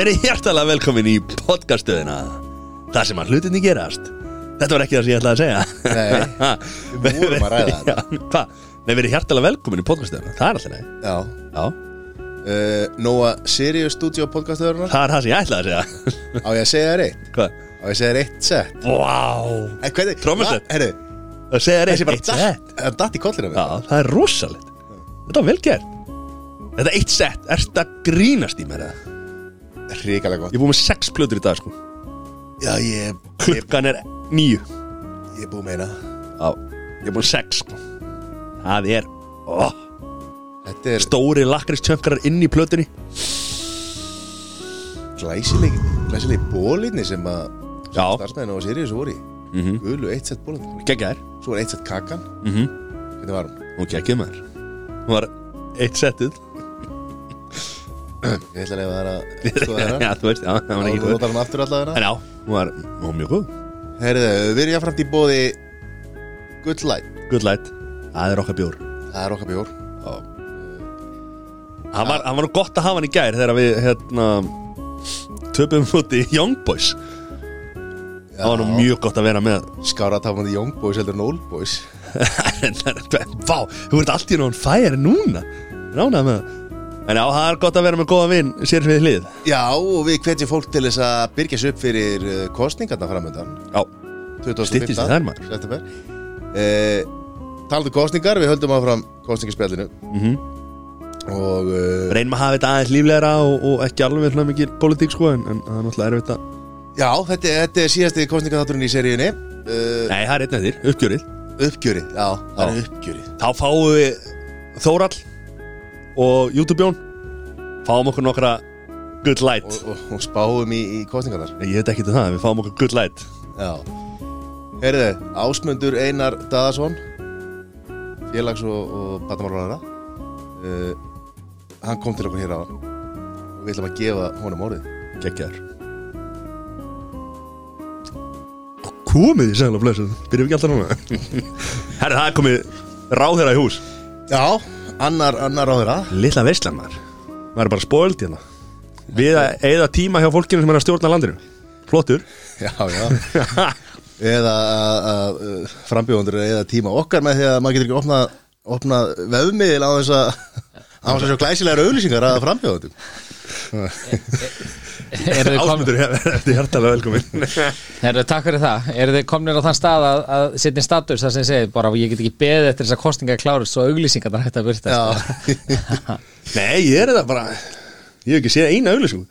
Verið hjertalega velkomin í podcaststöðina. Það sem að hlutinni gerast. Þetta var ekki það sem ég ætlaði að segja. Nei, við vorum að ræða þetta. Hvað? Nei, verið hjertalega velkomin í podcaststöðina. Það er alltaf nei Já. Já, uh, Nóa Sirius Studio podcastöðurinnar það er það sem ég ætlaði að segja. Á ég að segja þér eitt? Hvað? Á ég að segja þér eitt set Vá. Na- Herru Það segja Þessi reynd bara eitt sett. Það það er rosalegt. Þetta var vel gert. Þetta eitt sett, ertu að grínast í mér eða? Ríkalega Ég gott er búið með sex plötur í dag sko. Já, ég ég, Klukkan er nýju ég er búið með hérna Já, ég er búið með sex sko. Það er ó, Þetta er Stóri lakristjöfkarar inn í plötunni. Glæsileg Glæsileg bólinni sem að Já. Starfsmæðin á Sirius voru í. Mm -hmm. Gulu eitt set bólinni Gekkjaðir Svo var eitt set kakan. Mm -hmm. Hvernig var hún? Hún gekkið maður. Hún var eitt settið Ég ætla að lefa þær að Skoða Já, þeirra þú veist, já, það var ekki þú góð. notar hann aftur allavega En já, hún var, hún var mjög góð. Herðu, við erum jáfnframt í bóði Good Light. Good light Það er okkar bjór. Það er okkar bjór. Já. Hann var, hann var nú gott að hafa hann í gær Þegar við, hérna Töpum múti Young Boys. Það var nú mjög gott að vera með. Skára tafandi Young Boys heldur en Old Boys. Vá, þú ert allt í náttúrulega færi núna. Ránað með það En já, það er gott að vera með góða vinn Sér við hlið. Já, og við hvetjum fólk til þess að byrja sig upp fyrir uh, kostningarna framöndan Já, 2015 Styttist í þær, maður. eh, Talandi um kostningar, við höldum áfram kostningarspjallinu mhm. Og uh, Reynum að hafa þetta aðeins líflegra og, og ekki alveg svona mikið politík sko en, en það er náttúrulega erfitt að já, þetta, þetta er síðasti kostningarþátturinn í seríunni. Uh, Nei, það er einn eftir, uppgjörið. Uppgjörið, já, það Já. er uppgjörið. Þá fáum við Þórall og YouTube-jón Fáum okkur nokkra good light. Og, og, og spáum í, í kostningarnar Ég veit ekki til það, við fáum okkur good light. Já. Herðu, Ásmundur Einar Daðarsson félags- og, og batamálaræðara uh, hann kom til okkur hér á og við ætlum að gefa honum orðið. Gekkjaður. Komið í segla blessuð Byrjum ekki alltaf núna? Herri, það er komið ráðherra í hús. Já, annar, annar áður að Lilla veislan maður. Maður er bara spóild hérna. Við að eigða tíma hjá fólkinu sem er að stjórna landinu. Flottur. Já, já. Eða að frambjóðundur eða tíma okkar með því að maður getur ekki opnað, opnað vefmiðil á þess að á þess að sjá glæsilegar auðlýsingar að frambjóðundum þið, kom, Ásmundur, þetta er hjartalega velkomin eru, takk fyrir það. Eru þið komnir á þann stað að, að setja status það sem segir bara ég get ekki beðið eftir þess að kostninga klárust svo auglýsingar það hægt að byrta Já, Nei, ég er þetta bara Ég hef ekki séð eina auglýsingu.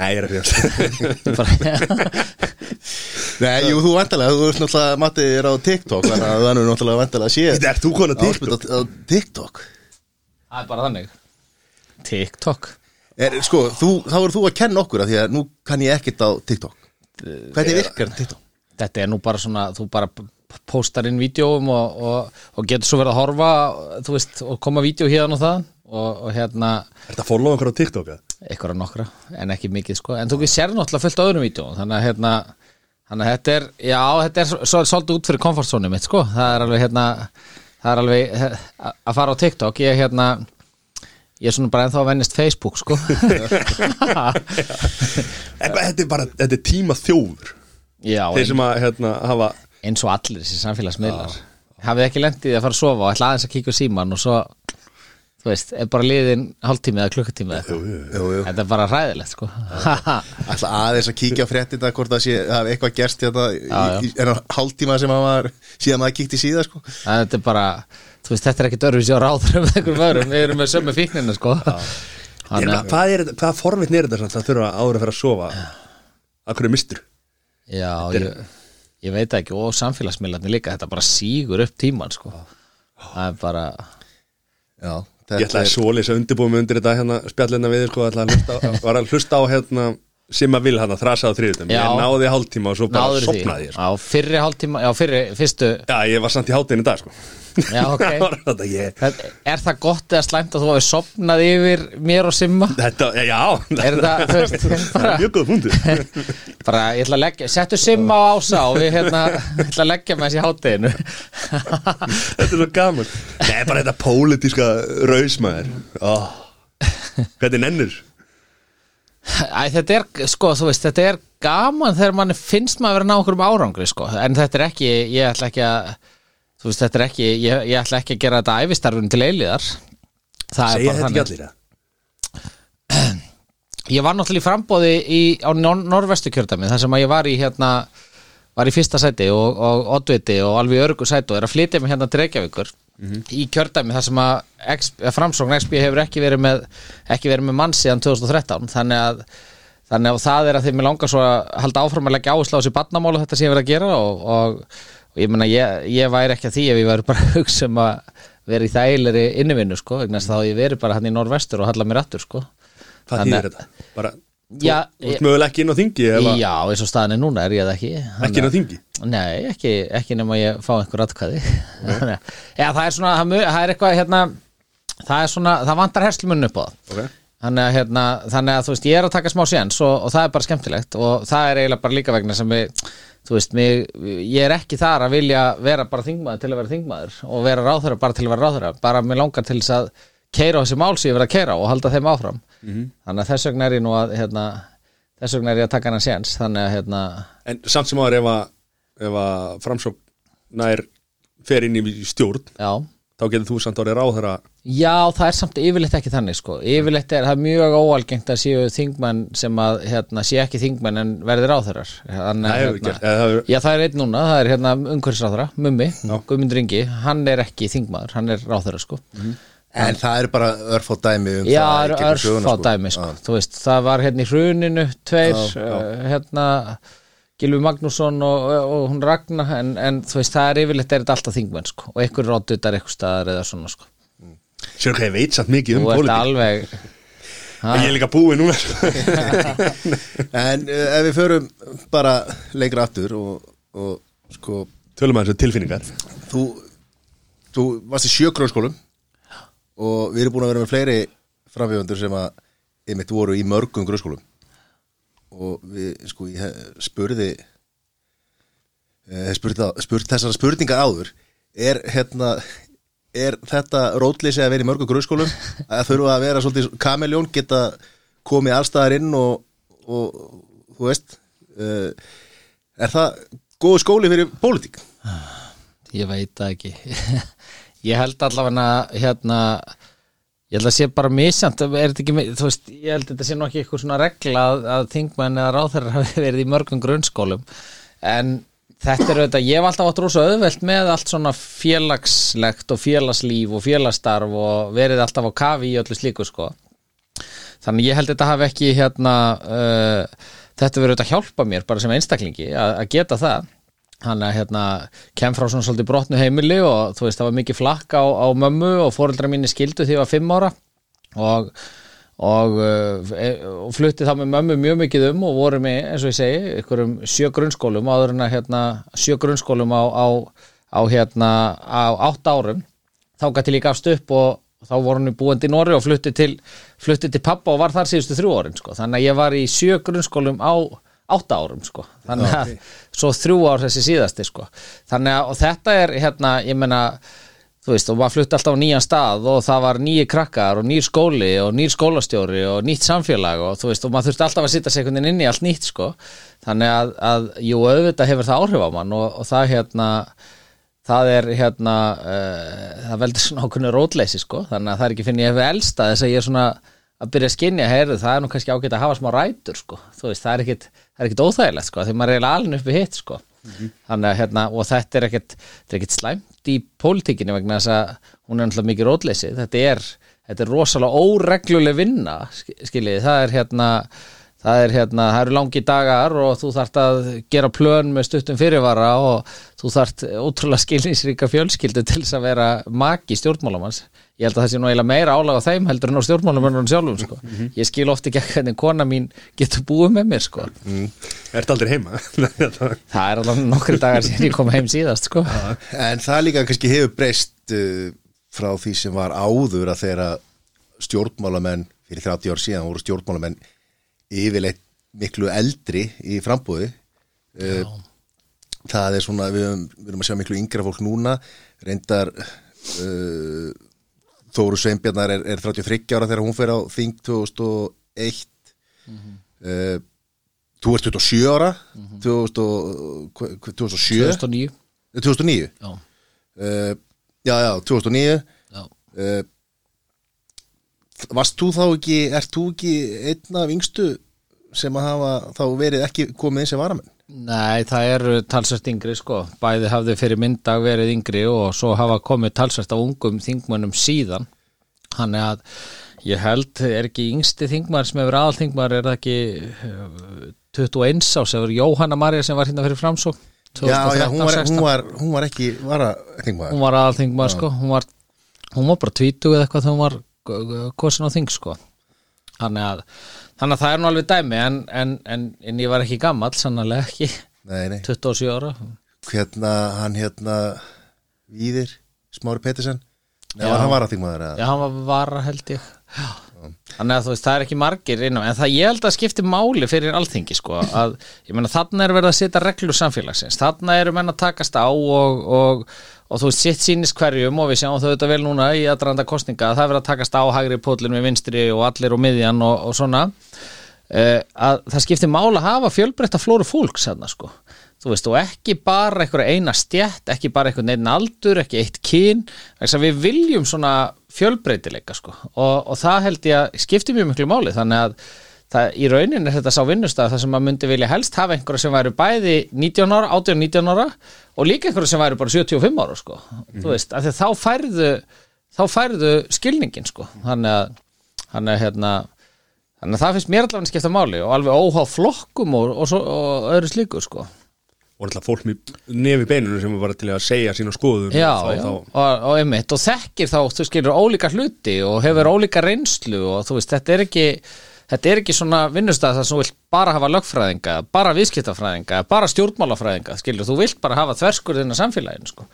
Nei, ég er að fyrir Nei, jú, þú vantalega, þú ert náttúrulega Matti er á TikTok, þannig að það er náttúrulega vantalega að sé Þetta er þú konar TikTok. Það er bara þannig. TikTok er, Sko, þú, þá er þú að kenna okkur að því að nú kann ég ekkert á TikTok Hvernig virkar TikTok? Þetta er nú bara svona þú bara p- póstar inn vídjóum og, og, og getur svo verið að horfa þú veist, og koma vídjó hérna og það og, og hérna Er þetta að followa okkur á TikTok? eða? einhverja nokkra, en ekki mikið sko en þú sér náttúrulega fullt á öðrum vídjóum þannig að hérna þannig að þetta er, já, þetta er svo- svo- svolítið út fyrir komfortzónu mitt sko það er alveg hérna það er alveg eh, að fara á TikTok ég hérna ég er svona bara ennþá að vennist Facebook sko. Þetta er bara, þetta er tíma þjófur. Já, Þeir sem að hérna, hafa eins og allir þessi samfélagsmiðlar. Hafið ekki lendið að fara að sofa og ætla aðeins að kíkja á síman og svo þú veist, er bara liðin hálftími eða klukkutími eða eitthvað. Þetta er bara ræðilegt sko. Alltaf aðeins að kíkja á fréttina hvort það sé, það hafi eitthvað gerst hérna í enn hálftíma sem að maður síðan maður kíkti síða, sko. Það þetta er bara, þú veist, þetta er ekki dörfis á ráður um einhverjum öðrum, við erum með sömu fíknina sko. Ég Þannig að, Hvað er þetta, hvað forvitn er þetta samt? Að þurfa áður að fara að sofa. Akkur er mistur já, ég, ég veit ekki. Og samfélagsmiðlarnir líka, þetta bara sígur upp tíman sko. Það er bara Já, Ég ætlaði að svoleiðis að undirbúið mig undir þetta hérna spjallina við sko, ætlaði að hlusta á, var að hlusta á hérna sem að vil hann að þrasa á þriðutum. Ég náði hálftíma og svo bara sopnaði ég sko. á fyrri hálftíma, já fyrri, fyrstu Já, ég var samt í hátinn í dag sko. Já, ok. Það ég, Það- Er það gott eða slæmt að þú hafi sopnað yfir mér og Simma? þetta, já Er það, veist, Það bara, er mjög góð punktur bara ég ætla að leggja, settu Simma á ása og við hérna, ég ætla að leggja með þessi hátteginu Þetta er svo gaman Nei, bara þetta pólitíska rausmaður oh. Hvernig nennir Æ, þetta er, sko, þú veist, þetta er gaman þegar mann finnst maður að vera ná okkur um árangri, sko, en þetta er ekki, ég ætla ekki að, þú veist, þetta er ekki, ég, ég ætla ekki að gera þetta æfistarfun til eilíðar. Það Segja þetta ekki allir, ja? Ég var náttúrulega í frambóði í, á nor norvestu kjördæmi þar sem að ég var í hérna var í fyrsta sæti og, og oddviti og alveg í örgu sæti og er að flytja mig hérna til Reykjavíkur í kjördæmi þar sem að, að framsókn XB hefur ekki verið með ekki verið með mann síðan 2013 þannig að, þannig að það er að því mér langar svo að halda áfram að leggja áherslu á þessi barnamálu þetta sem ég verið að gera og, og, og ég meina ég, ég væri ekki að því ef ég væri bara hugsa um að vera í þægilegri innivinnu sko, vegna þess að þá ég verið bara hann í norvestur og halla mér aftur sko Hvað þýðir þetta? Bara, Já, þú ert mögulega ekki inn á þingi eða? Já, eins og staðan er núna er ég það ekki. Ekki inn á þingi? Nei, ekki, ekki nema ég fá einhver atkvæði. Já, það er svona það, er eitthvað hérna það er svona, það vantar herslumunn upp á það. Ok. þannig að, hérna, þannig að þú veist, ég er að taka smá séns og, og það er bara skemmtilegt og það er eiginlega bara líka vegna sem við þú veist, mig, ég er ekki þar að vilja vera bara þingmaður til að vera þingmaður og vera ráðherra bara til að vera ráðherra. Bara mér langar til þess að keira á þessi mál sem ég verið að keira og halda þeim áfram þannig að þess vegna er ég nú að hérna, þess vegna er ég að taka hann séns þannig að hérna, En samt sem áður ef að, að framsókn nær fer inn í stjórn já. þá getur þú samt orðið ráðherra. Já, það er samt yfirleitt ekki þannig sko. yfirleitt er það er mjög óalgengt að séu þingmenn sem að hérna, sé ekki þingmenn en að, hefur gert, eða það hefur Já, það er einn núna, það er hérna umhverfisráþara, Mummi, Guðmundur Ingi hann er ekki þingmaður, hann er ráþara sko. En það eru bara örfá dæmi um Já, það gegnum örf söguna, á dæmi sko. Þú veist, það var hérna í hruninu tveir, Já, já. uh, hérna Gilvi Magnússon og, og hún Ragna en, en þú veist, það er yfirleitt er þetta alltaf þingmenn sko. og einhver rótutar eitthvað staðar eða svona sko. Sér hvað ég veit samt mikið um Þú ert pólitík alveg Ha? En ég er líka búið núna En uh, ef við förum bara lengra aftur og, og sko Tölum að þessu tilfinningar þú, þú varst í sjö grunnskólum og við erum búin að vera með fleiri framfjöfundur sem að einmitt voru í mörgum grunnskólum. Og við, sko, ég hef- spurði eh, spurt þessar spurningar áður. Er hérna er þetta rótleysi að vera í mörgum grunnskólum? Að þurfa að vera svolítið kameljón geta komið allstaðar inn og, og þú veist uh, er það góð skóli fyrir pólitík? Ég veit það ekki Ég held allavega hérna ég held að sé bara misjant ekki, veist, ég held að þetta sé nú ekki eitthvað svona regla að, að þingmenn eða ráþærar hafi verið í mörgum grunnskólum. En þetta er auðvitað, ég hef alltaf átt rosa auðvelt með allt svona félagslegt og félagslíf og félagsstarf og verið alltaf á kafi í öllu slíku sko. Þannig ég held að þetta hafi ekki hérna uh, þetta verður auðvitað að hjálpa mér bara sem einstaklingi að, að geta það hann að hérna kem frá svona svolítið brotnu heimili og þú veist það var mikið flakk á, á mömmu og foreldra mínu skildu því ég var fimm ára og og, uh, e, og flutti þá með mömmu mjög mikið um og vorum í, eins og ég segi, ykkurum sjö grunnskólum áður en að hérna, sjö grunnskólum á, á, á hérna á átt árum þá gæti líka afst upp og þá voru hann búandi í Nóri og flutti til, flutti til pappa og var þar síðustu þrjú árin sko. þannig að ég var í sjö grunnskólum á átta árum sko. þannig að svo þrjú ár þessi síðasti sko. þannig að og þetta er hérna, ég meina þú veist, og maður flutti alltaf á nýjan stað og það var nýji krakkar og nýr skóli og nýr skólastjóri og nýtt samfélag og þú veist, og maður þurfti alltaf að sitja sekundin inn í allt nýtt sko, þannig að, að jú, auðvitað hefur það áhrif á mann og, og það hérna það er hérna uh, það veldur svona ákveðinu rótleysi sko. Þannig að það er ekki finn ég hefur elsta þess að ég er svona að byrja að skinja heyrðu, það er nú kannski ágætt að hafa smá rætur sko, þú veist, það er ekkit, er ekkit óþægilegt sko, því maður er eiginlega alveg uppi hitt sko. Þannig að hérna, og þetta er ekkit þetta er ekkit slæmt í pólitíkinni vegna þess að hún er náttúrulega mikið rótleysi þetta er, þetta er rosalega óregluleg vinna, sk- skiljiði, það er hérna það er hérna, það eru langi dagar og þú þarft að gera plön með stuttum fyrirvara og þú þarft ótrúlega skilningsríka fjölskyldu til þess að vera maki stjórnmálamanns ég held að það sé nú eiginlega meira álag á þeim heldur en á stjórnmálamannum sjálfum sko. ég skil ofta ekki hvernig kona mín getur búið með mér sko. Ertu aldrei heima? Þetta- það er alveg nokkri dagar síðan ég kom heim síðast sko. En það líka kannski hefur breyst uh, frá því sem var áður að þeirra stjórnmálamenn fyrir 30 ár síðan voru stjórnmálamenn yfirleitt miklu eldri í frambúði uh, það er svona við, höfum- við erum að sjá miklu yngra fólk núna. Reyndar uh, Þóru Sveinbjarnar er, er 33 ára þegar hún fer á Þing 2001 uh, Þú ert 27 ára. 2000 og- hva- hva- 2007 2009 Eh, 2009 Já, uh, Já, já, 2009 já Varst þú þá ekki Ert þú ekki einn af yngstu sem að hafa þá verið ekki komið inn sem varamenn? Nei, það eru talsvært yngri sko. Bæði hafði fyrir myndag verið yngri og svo hafa komið talsvært af ungum þingmönnum síðan. Þannig að ég held er ekki yngsti þingmar sem hefur aðal þingmar er það ekki eh, 21 ás sem var Jóhanna Marja sem var hérna fyrir framsók Já, já, hún var, hún var, hún var ekki vara, þingmaður. hún var aðal þingmar sko. Hún var, hún var bara tvítu eða eitthvað þegar hún var kosin á þing sko. Þannig að, þannig að það er nú alveg dæmi en, en, en, en ég var ekki gamall sannlega ekki, Nei, nei, 27 ára. Hérna, hann hérna Víðir, Smári Pettersen var hann var að þingmaður eða? Já, hann var vara held ég. Já. Þannig að þú veist, það er ekki margir innan en það ég held að skipti máli fyrir alþingi sko, að ég meina þarna er verið að setja reglur samfélagsins, þarna eru menn að takast á og, og, og þú sitt sýnis hverjum og við sjáum þau þetta vel núna í aðranda kostninga, að það er verið að takast á hægri pótlinn með vinstri og allir og miðjan og, og svona. Uh, að það skipti máli að hafa fjölbreytta flóru fólks þarna sko. Þú veist, og ekki bara einhverja eina stjætt, ekki bara einhvern einn aldur, ekki eitt að við viljum svona fjölbreytileika sko. Og, og það held ég að skipti mjög miklu máli. Þannig að það, í raunin er þetta sá vinnustaf þar sem maður myndi vilja helst hafa einhverja sem væri bæði 19 ára, 18-19 ára og líka einhverja sem væri bara 75 ára sko, þú veist, af því að þá færðu þá færðu skilningin sko. Þannig að, þannig að hérna þannig að það finnst mér allavega skipta máli og alveg óháð flokkum og, og, svo, og öðru slíku sko. Og alltaf fólk með nefi beinunum sem er bara til að segja sína skoðum Já, þá, já, þá, og, og einmitt og þekkir þá, þú skilur ólíka hluti og hefur ólíka reynslu og þú veist, þetta er ekki þetta er ekki svona vinnustæð þar sem þú vilt bara hafa lögfræðinga, bara viðskiptafræðinga bara stjórnmálafræðinga, skilur, þú vilt bara hafa þverskurðina samfélaginu, sko.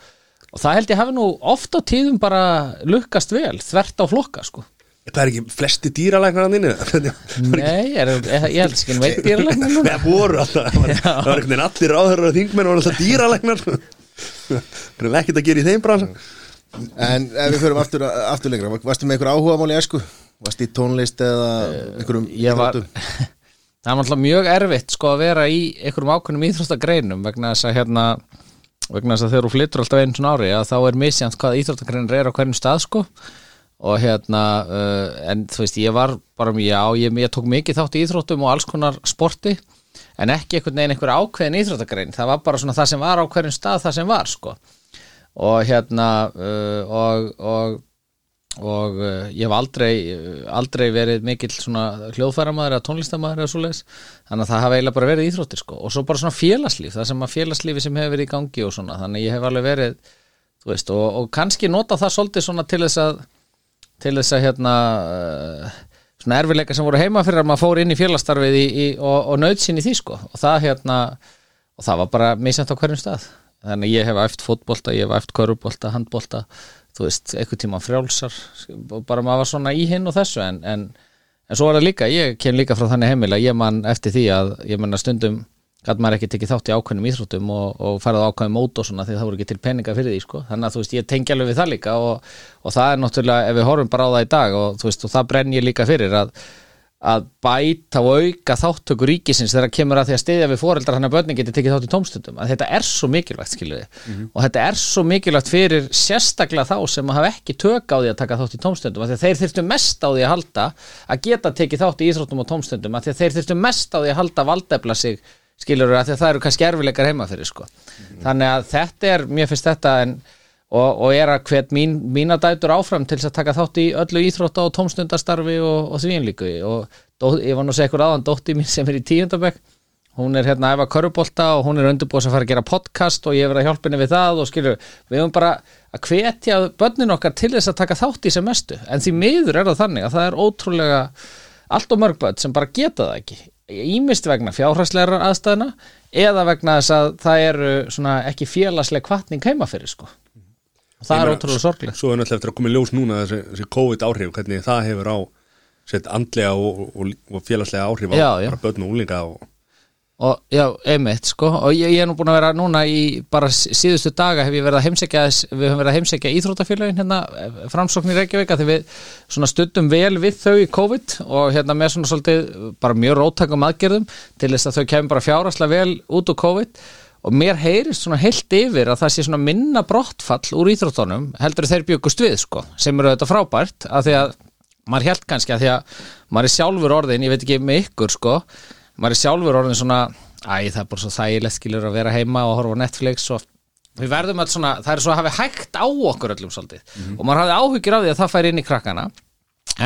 Og það held ég hafi nú oft á tíðum bara lukkast vel, þvert á flokka, sko. Það er ekki flesti dýralæknar hann inni Nei, er, er, ég held ekki veit dýralæknir núna? Það voru alltaf það var, einhvern veginn allir ráður og þingmenn og alltaf dýralæknar. Það er ekkert að gera í þeim bransa. En ef við förum aftur, aftur lengra. Varstu með einhver áhuga máli æsku? Varstu í tónlist eða einhverjum Eh, var íþróttum? það er náttúrulega mjög erfitt sko að vera í einhverjum ákveðnum íþróttagreinum vegna þess að hérna vegna þess að þegar þú flyttur alltaf einu svona ári að þá er misjant hvað íþróttagreinir er á hverjum stað sko. Og hérna uh, en þú veist ég var bara já ég, ég tók mikið þátt í íþróttum og alls konar sporti en ekki einhvern veginn einhver ákveðin íþróttagrein. Það var bara svona það sem var á hverjum stað það sem var sko. Og hérna uh, og, og og uh, ég hef aldrei aldrei verið mikill svona hljóðfæramæður eða tónlistamæður eða svoleiðis. Þannig að það hafa eiginlega bara verið íþróttir sko. Og svo bara svona félagslíf, það sem að félagslífi sem hefur verið í gangi og svona, þannig að ég hef alveg verið þú veist, og, og kannski nota það svolítið svona til þess að til þess að hérna uh, svona erfileika sem voru heima fyrir að maður fór inn í félagsstarfið í, í, og, og nöðsinn í því sko. Og það hérna og það var bara misjant á hverjum stað. Þannig ég hef æft fótbolta, ég hef æft körubólta, handbolta þú veist, einhvern tíma frjálsar bara maður var svona í hinn og þessu en, en, en svo er það líka, ég kem líka frá þannig heimil að ég man eftir því að ég menna stundum gæt maður ekki tekið þátt í ákveðnum íþróttum og, og farið á ákveðum mót og svona því það voru ekki til peninga fyrir því sko. þannig að þú veist ég tengi alveg við það líka og, og það er náttúrulega ef við horfum bara á það í dag og þú veist og það brenn ég líka fyrir að, að bæta og auka þáttöku ríkisins þegar kemur að því að stiðja við foreldrar hann að börnin geti tekið þátt í tómstundum. Að þetta er svo mikilvægt skiljuði og þetta er svo mikilvægt fyrir sérstaklega þá sem hafa ekki tök á því að taka þátt í tómstundum því að þeir þyrftu mest á því að halda að geta tekið þátt í íþróttum og tómstundum því að þeir þyrftu mest á því að halda valdefla sig skilur að að það eru kannski erfileikar heima fyrir sko. þannig að þetta er, mér finnst þetta en, og, og er að hvet mín, mína dætur áfram til þess að taka þátt í öllu íþrótta og tómstundastarfi og, og því einlíku og dó, ég var nú ykkur aðan dótti mín sem er í tíundabæk hún er hérna að efa körubólta og hún er undirbúið að fara að gera podcast og ég er verið að hjálpa henni við það og skilur, við höfum bara að hvetja börnin okkar til þess að taka þátt í sem mestu, en því miður er það þannig að það er ótrúlega allt og mörg börn sem bara geta það ekki. Ímist vegna fjárhæslegar aðstæðina eða vegna þess að það eru ekki félagsleg kvartning heima fyrir sko það er ótrúlega sorglega Svo er náttúrulega eftir að koma í ljós núna þessi, þessi COVID áhrif, hvernig það hefur á sett andlega og, og, og félagslega áhrif á Já, bara börn og úlinga og já, einmitt sko. Og ég, ég er nú búin að vera núna í bara síðustu daga hef ég verið að heimsækja við höfum verið að heimsækja íþrótafélagin hérna framsókn í Reykjavík því við svona stundum vel við þau í COVID og hérna með svona svolítið bara mjög róttakum aðgerðum til þess að þau kemur bara fjáraslega vel út úr COVID og mér heyrist svona heilt yfir að það sé svona minna brottfall úr íþróttunum heldur þeir byggust við sko sem eru þetta frábært af því að maður held kannski að því að maður er sjálfur orðin, ég veit ekki með ykkur sko maður er sjálfur orðin svona æ, það er bara svo þægilegt skilur að vera heima og horfa Netflix og við verðum alls svona, það er svo að hafi hægt á okkur öllum svolítið. Og maður hafði áhyggjur af því að það færi inn í krakkana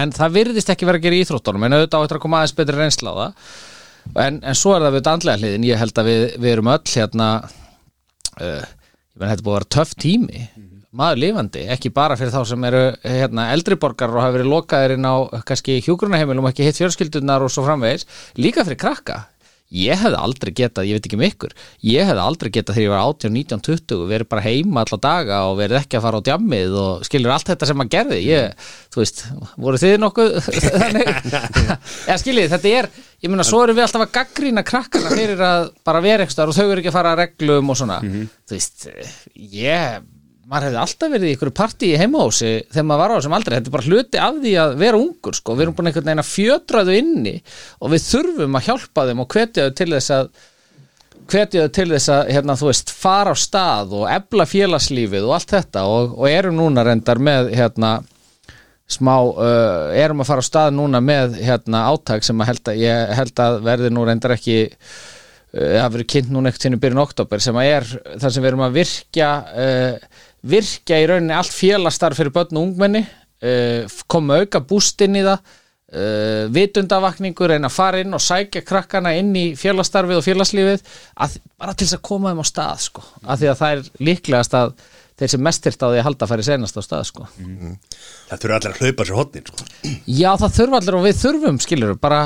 en það virðist ekki vera að gera í íþróttunum en auðvitað á en, en svo er það við dandlega hliðin. Ég held að við, við erum öll hérna uh, ég menn þetta búið að vera töff tími. Maður lifandi, ekki bara fyrir þá sem eru hérna, eldri borgar og hafa verið lokaðir inn á kannski hjúgrunaheimilum og ekki hitt fjölskyldunar og svo framvegis, líka fyrir krakka ég hefði aldrei getað, ég veit ekki um ykkur ég hefði aldrei getað þegar ég var 18, 19, 20 verið bara heima alla daga og verið ekki að fara á djammið og skilur allt þetta sem maður gerði. Ég, þú veist, voru þið nokkuð þannig, eða skiljið þetta er, ég meina, svo erum við alltaf að gaggrína krakkana fyrir að bara vera ekstar og þau eru ekki að fara að reglum og svona. Þú veist, ég maður hefði alltaf verið í ykkur partí í heimahósi þegar maður var á þessum aldrei, þetta er bara hluti af því að vera ungur sko, við erum búin einhvern veginn að fjötra þau inni og við þurfum að hjálpa þeim og hvetja þau til þess að hvetja þau til þess að hérna, þú veist, fara á stað og ebla félagslífið og allt þetta og, og erum núna reyndar með hérna smá, uh, erum að fara á stað núna með hérna áttak sem að held að, ég held að verði nú reyndar ekki uh, það verið kynnt núna ekkert í byrjun oktober sem að er þar sem við erum að virkja uh, virkja í rauninni allt félagstarf fyrir börn og ungmenni uh, koma auka búst inn í það uh, vitundavakningur, reyna að fara inn og sækja krakkana inn í félagsstarfið og félagslífið að, bara til þess að koma þeim á stað sko, af því að það er líklegast að þeir sem mest þyrft á því að halda að fara í senast á stað sko. Það þurfa allir að hlaupa sér hotnin sko. Já, það þurfa allir og við þurfum, skilur bara,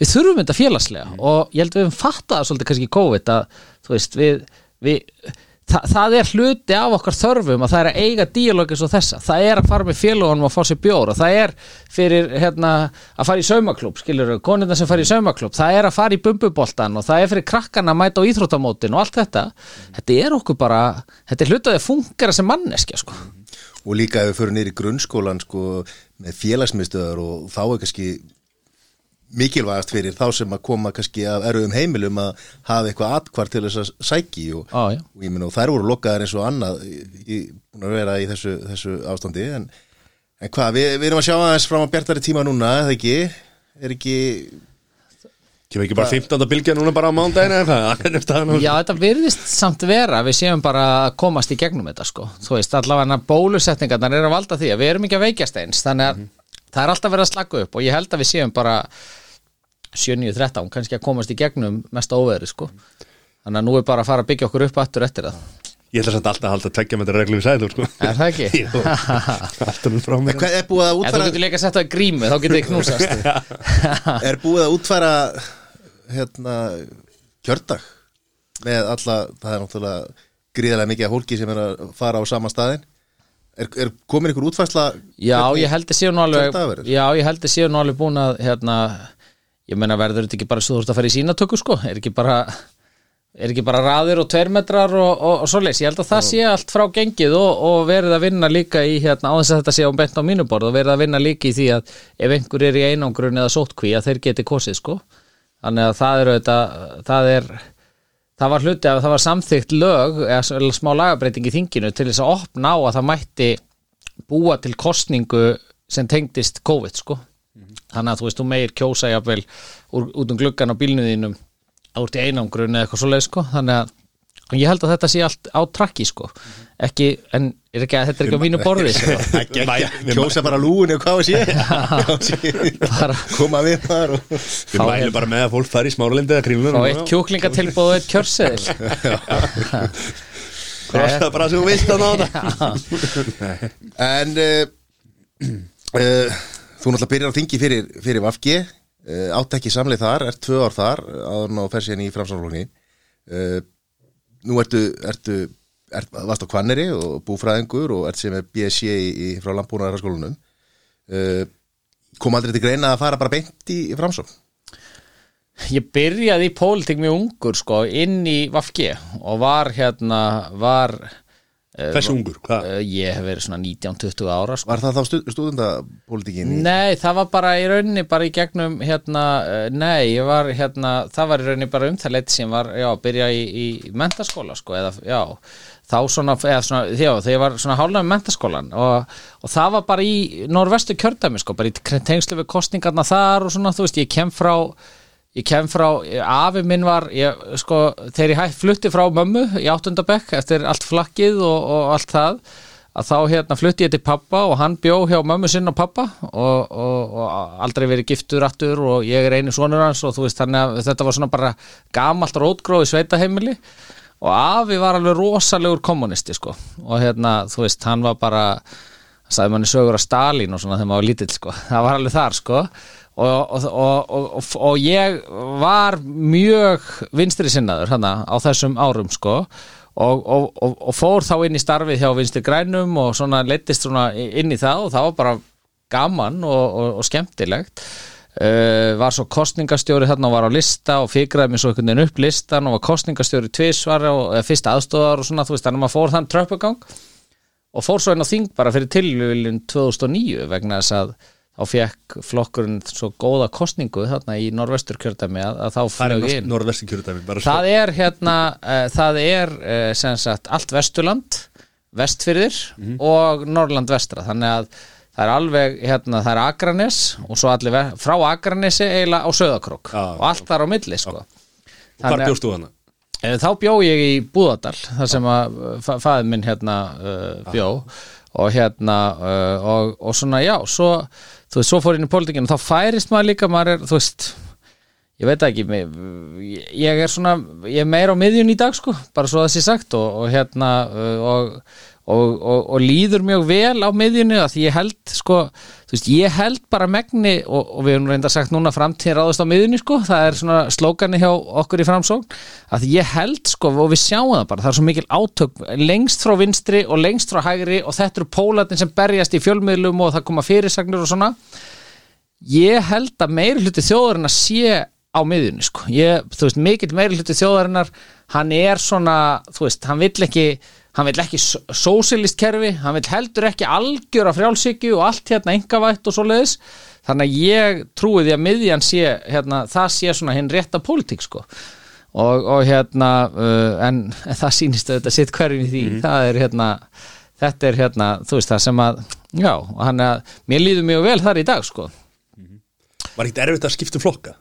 við þurfum þetta félagslega og ég held að við höfum fattað svolítið kannski COVID að, þú veist, við, við þa það er hluti af okkar þörfum að það er að eiga díalógis og þessa, það er að fara með félagunum og fá sér bjór og það er fyrir, hérna, að fara í saumaklúb, skilur við, konirna sem fara í saumaklúb það er að fara í bumbuboltan og það er fyrir krakkana að mæta á íþróttamótin og allt þetta. Þetta er okkur bara, þetta er hluti að það fungera sem manneskja, sko. Og líka ef við förum nýr í grunnskólan sko, með félagsmiðstöðar og þá er kannski mikilvægast fyrir þá sem að koma kannski af erfiðum heimilum að hafa eitthvað atkvar til þess að sæki og, Á, já. og ég meina og þær voru lokaðar eins og annað í, búin að vera í þessu, þessu ástandi en, en hvað, við, við erum að sjá aðeins fram á bjartari tíma núna, eða ekki er ekki Kemur ekki bara 15. bylgja núna bara á mándaginu? Já, þetta virðist samt vera við séum bara að komast í gegnum þetta sko. þú veist, allavega bólusetningarnar er að valda því að við erum ekki að veikjast eins þannig að það er alltaf verið að slaka upp og ég held að við séum bara 7-9-13 kannski að komast í gegnum mest óveðri sko. þannig að nú er bara að fara að byggja okkur upp aftur eftir það. Ég ætla samt alltaf að halda að tveggja með þetta reglu við sæður sko. Er það ekki? Jú, alltaf nú frá mér. Hvað er búið að En þú getur líka að setja það í grímu þá getur þið knúsast. Er búið að útfæra hérna kjördag? Með alla, það er náttúrulega gríðarlega mikið hólki sem er að fara á sama staðin er, er komin ykkur útfærsla Já, ég held að séu nú alveg ég meina verður þetta ekki bara svo þú ert að fara í sínatöku sko, er ekki bara er ekki bara raðir og tveirmetrar og, og, og svoleiðis, ég held að það sé allt frá gengið og, og verið að vinna líka í hérna, á þess að þetta sé á bent á mínu borð og verið að vinna líka í því að ef einhver er í einangrun eða sótkví að þeir geti kosið sko. Þannig að það er auðvitað það er það var hluti að það var samþykkt lög eða smá lagabreiting í þinginu til þess að opna á að það mætti búa til kostningu sem tengdist COVID sko þannig að þú veist, þú meir kjósa jafnvel úr, út um gluggan á bílnu þínum út í einangrun eða eitthvað svoleið sko. Þannig að og ég held að þetta sé allt á trakki sko. Ekki, en er ekki að þetta er ekki á mínu borði sko. Kjósa bara lúin eða hvað sé. Bara koma við þar og Við Fá mælum bara með að fólk fari í smáralindi fá eitt kjúklingatilbóð og eitt kjörseðil. Krossa bara sem þú vilt að ná þetta? En uh, uh, þú náttúrulega byrjar á þingi fyrir, fyrir Vafgi uh, átt ekki samleið þar, ert tvö ár þar áður ná fer síðan í framsamflóknin uh, Nú ertu, ertu ert, varst á Kvanneri og búfræðingur og ert sem er BSC í, í, frá Lampúnaðarskólanum uh, kom aldrei til greina að fara bara beint í, í framsókn? Ég byrjaði í pólitík mjög ungur sko inn í Vafge og var hérna var Hversu ungur? Hvað? uh, ég hef verið svona 19-20 ára sko. Var það þá í- Nei, það var bara í rauninni bara í gegnum hérna, uh, nei, ég var hérna, það var í rauninni bara um það leitt sem var, já, byrja í, í mentaskóla sko, eða, já, þá svona, eða svona, já, þegar ég var svona hálflega með mentaskólan og, og það var bara í norvestu kjördæmi sko, bara í tengslu við kostningarna þar og svona, þú veist, ég kem frá ég kem frá, afi minn var ég, sko, þegar ég hætt flutti frá mömmu í áttundabekk eftir allt flakkið og, og allt það að þá hérna flutti ég til pappa og hann bjó hjá mömmu sinn og pappa og, og, og aldrei verið giftur aftur og ég er einu sonur hans og þú veist þannig að þetta var svona bara gamalt rótgróði sveitaheimili og afi var alveg rosalegur kommunisti sko. Og hérna þú veist hann var bara hann sagði manni sögur af Stalin og svona þegar maður var lítill sko. Það var alveg þar sko og, og, og, og, ég var mjög vinstri sinnaður hana, á þessum árum sko. Og fór þá inn í starfið hjá vinstri grænum og svona leittist svona inn í það og það var bara gaman og skemmtilegt. Uh, var svo kostningastjóri þarna og var á lista og fikraði mér svo einhvern veginn upp listan og var kostningastjóri tvísvar og eða fyrsta aðstofar og svona þú veist þannig að maður fór þann tröppugang. Og fór svo inn á þing bara fyrir tilvílun 2009 vegna þess að þá fekk flokkurinn svo góða kostningu þarna í norvestur kjördæmi að, að þá flög inn. Kjördæmi það er hérna uh, það er uh, sem sagt allt vesturland vestfyrðir og Norrland vestra. Þannig að það er alveg hérna það er Akranes og svo allir frá Akranesi eiginlega á Söðakrók Já, og allt þar á milli sko. Hvar Þannig að- bjóst þú hana? Eh, Þá bjó ég í Búðardal þar sem að fa fæði minn hérna uh, bjó. Og hérna og, og svona já svo, þú veist, svo fór inn í pólitíkinu þá færist maður líka, maður er, þú veist ég veit ekki, ég er svona ég er meira á miðjun í dag sko bara svo það sé sagt og, og hérna og, og, og, og líður mjög vel á miðjunni að ég held sko, þú veist, ég held bara megni og, og við höfum reynda sagt núna framtíð ráðast á miðjunni sko, það er svona slókani hjá okkur í framsókn, að ég held sko og við sjáum það bara, það er svo mikil átök lengst frá vinstri og lengst frá hægri og þetta eru pólatin sem berjast í fjölmiðlum og það koma fyrirsagnir og svona ég held að meiri hluti þjóðarinnar sé á miðjunni sko. ég, þú veist, mikill meiri hluti þjóðarinnar hann er svona, þú veist, hann vill ekki hann vill ekki sósilist kerfi hann vill heldur ekki algjör af frjálsíkju og allt hérna engavætt og svoleiðis. Þannig að ég trúi því að miðjan sé, hérna, það sé svona hinn rétta pólitík sko. Og, og hérna, uh, en það sýnist auðvitað sitt hverjum í því. Það er hérna, þetta er hérna þú veist það sem að, já, hann að mér líður mjög vel þar í dag sko. Var ekkert erfitt að skipta um flokka?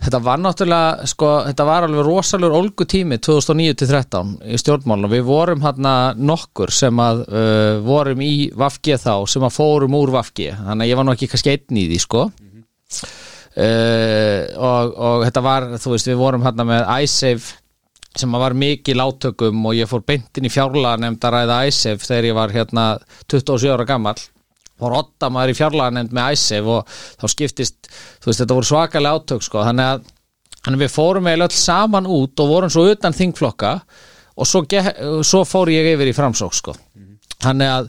Þetta var náttúrulega, sko, þetta var alveg rosalur olgu tími 2009-13 í stjórnmálunum. Við vorum hérna nokkur sem að uh, vorum í Vafge þá, sem að fórum úr Vafge. Þannig að ég var nú ekki kannski einn í því, sko. uh, og, og þetta var, þú veist, við vorum hérna með iSafe sem að var mikið látökum og ég fór beintin í fjárlega nefnd að ræða iSafe þegar ég var hérna 27 ára gammal og rotta maður í fjárlaganend með æsef og þá skiptist, þú veist, þetta voru svakalega átök sko, þannig að þannig að við fórum eiginlega öll saman út og vorum svo utan þingflokka og svo, svo fór ég yfir í framsók sko, þannig að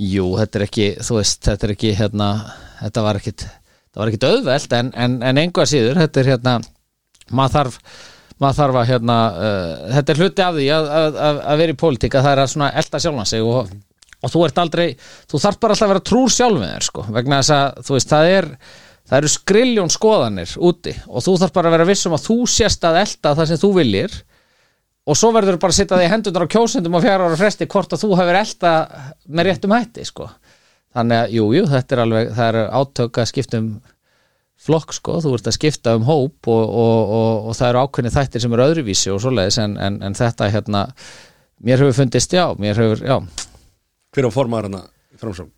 jú, þetta er ekki, þú veist, þetta er ekki hérna, þetta var ekkit það var ekkit auðvelt en, en, en engu að síður, þetta er hérna maður þarf maður þarf að hérna, uh, þetta er hluti af því að, að, að vera í pólitík að það er að svona elda sjálfan sig og, og þú ert aldrei, þú þarf bara alltaf að vera trúr sjálf með þér sko, vegna þess að þú veist, það er, það eru skriljón skoðanir úti og þú þarf bara að vera vissum að þú sést að elda það sem þú viljir og svo verður bara að setja því hendunar á kjósendum á fjara ára fresti hvort að þú hefur elda með réttum hætti sko. Þannig að, jú, jú, þetta er alveg það er átök að skipta um flokk sko, þú ert að skipta um hóp og, og, og, og það eru ákveðni þættir sem eru öðruvísi og svoleiðis en, en, en þetta hérna, mér hefur fundist já, mér hefur, já, Hver á formaður hana framsókn?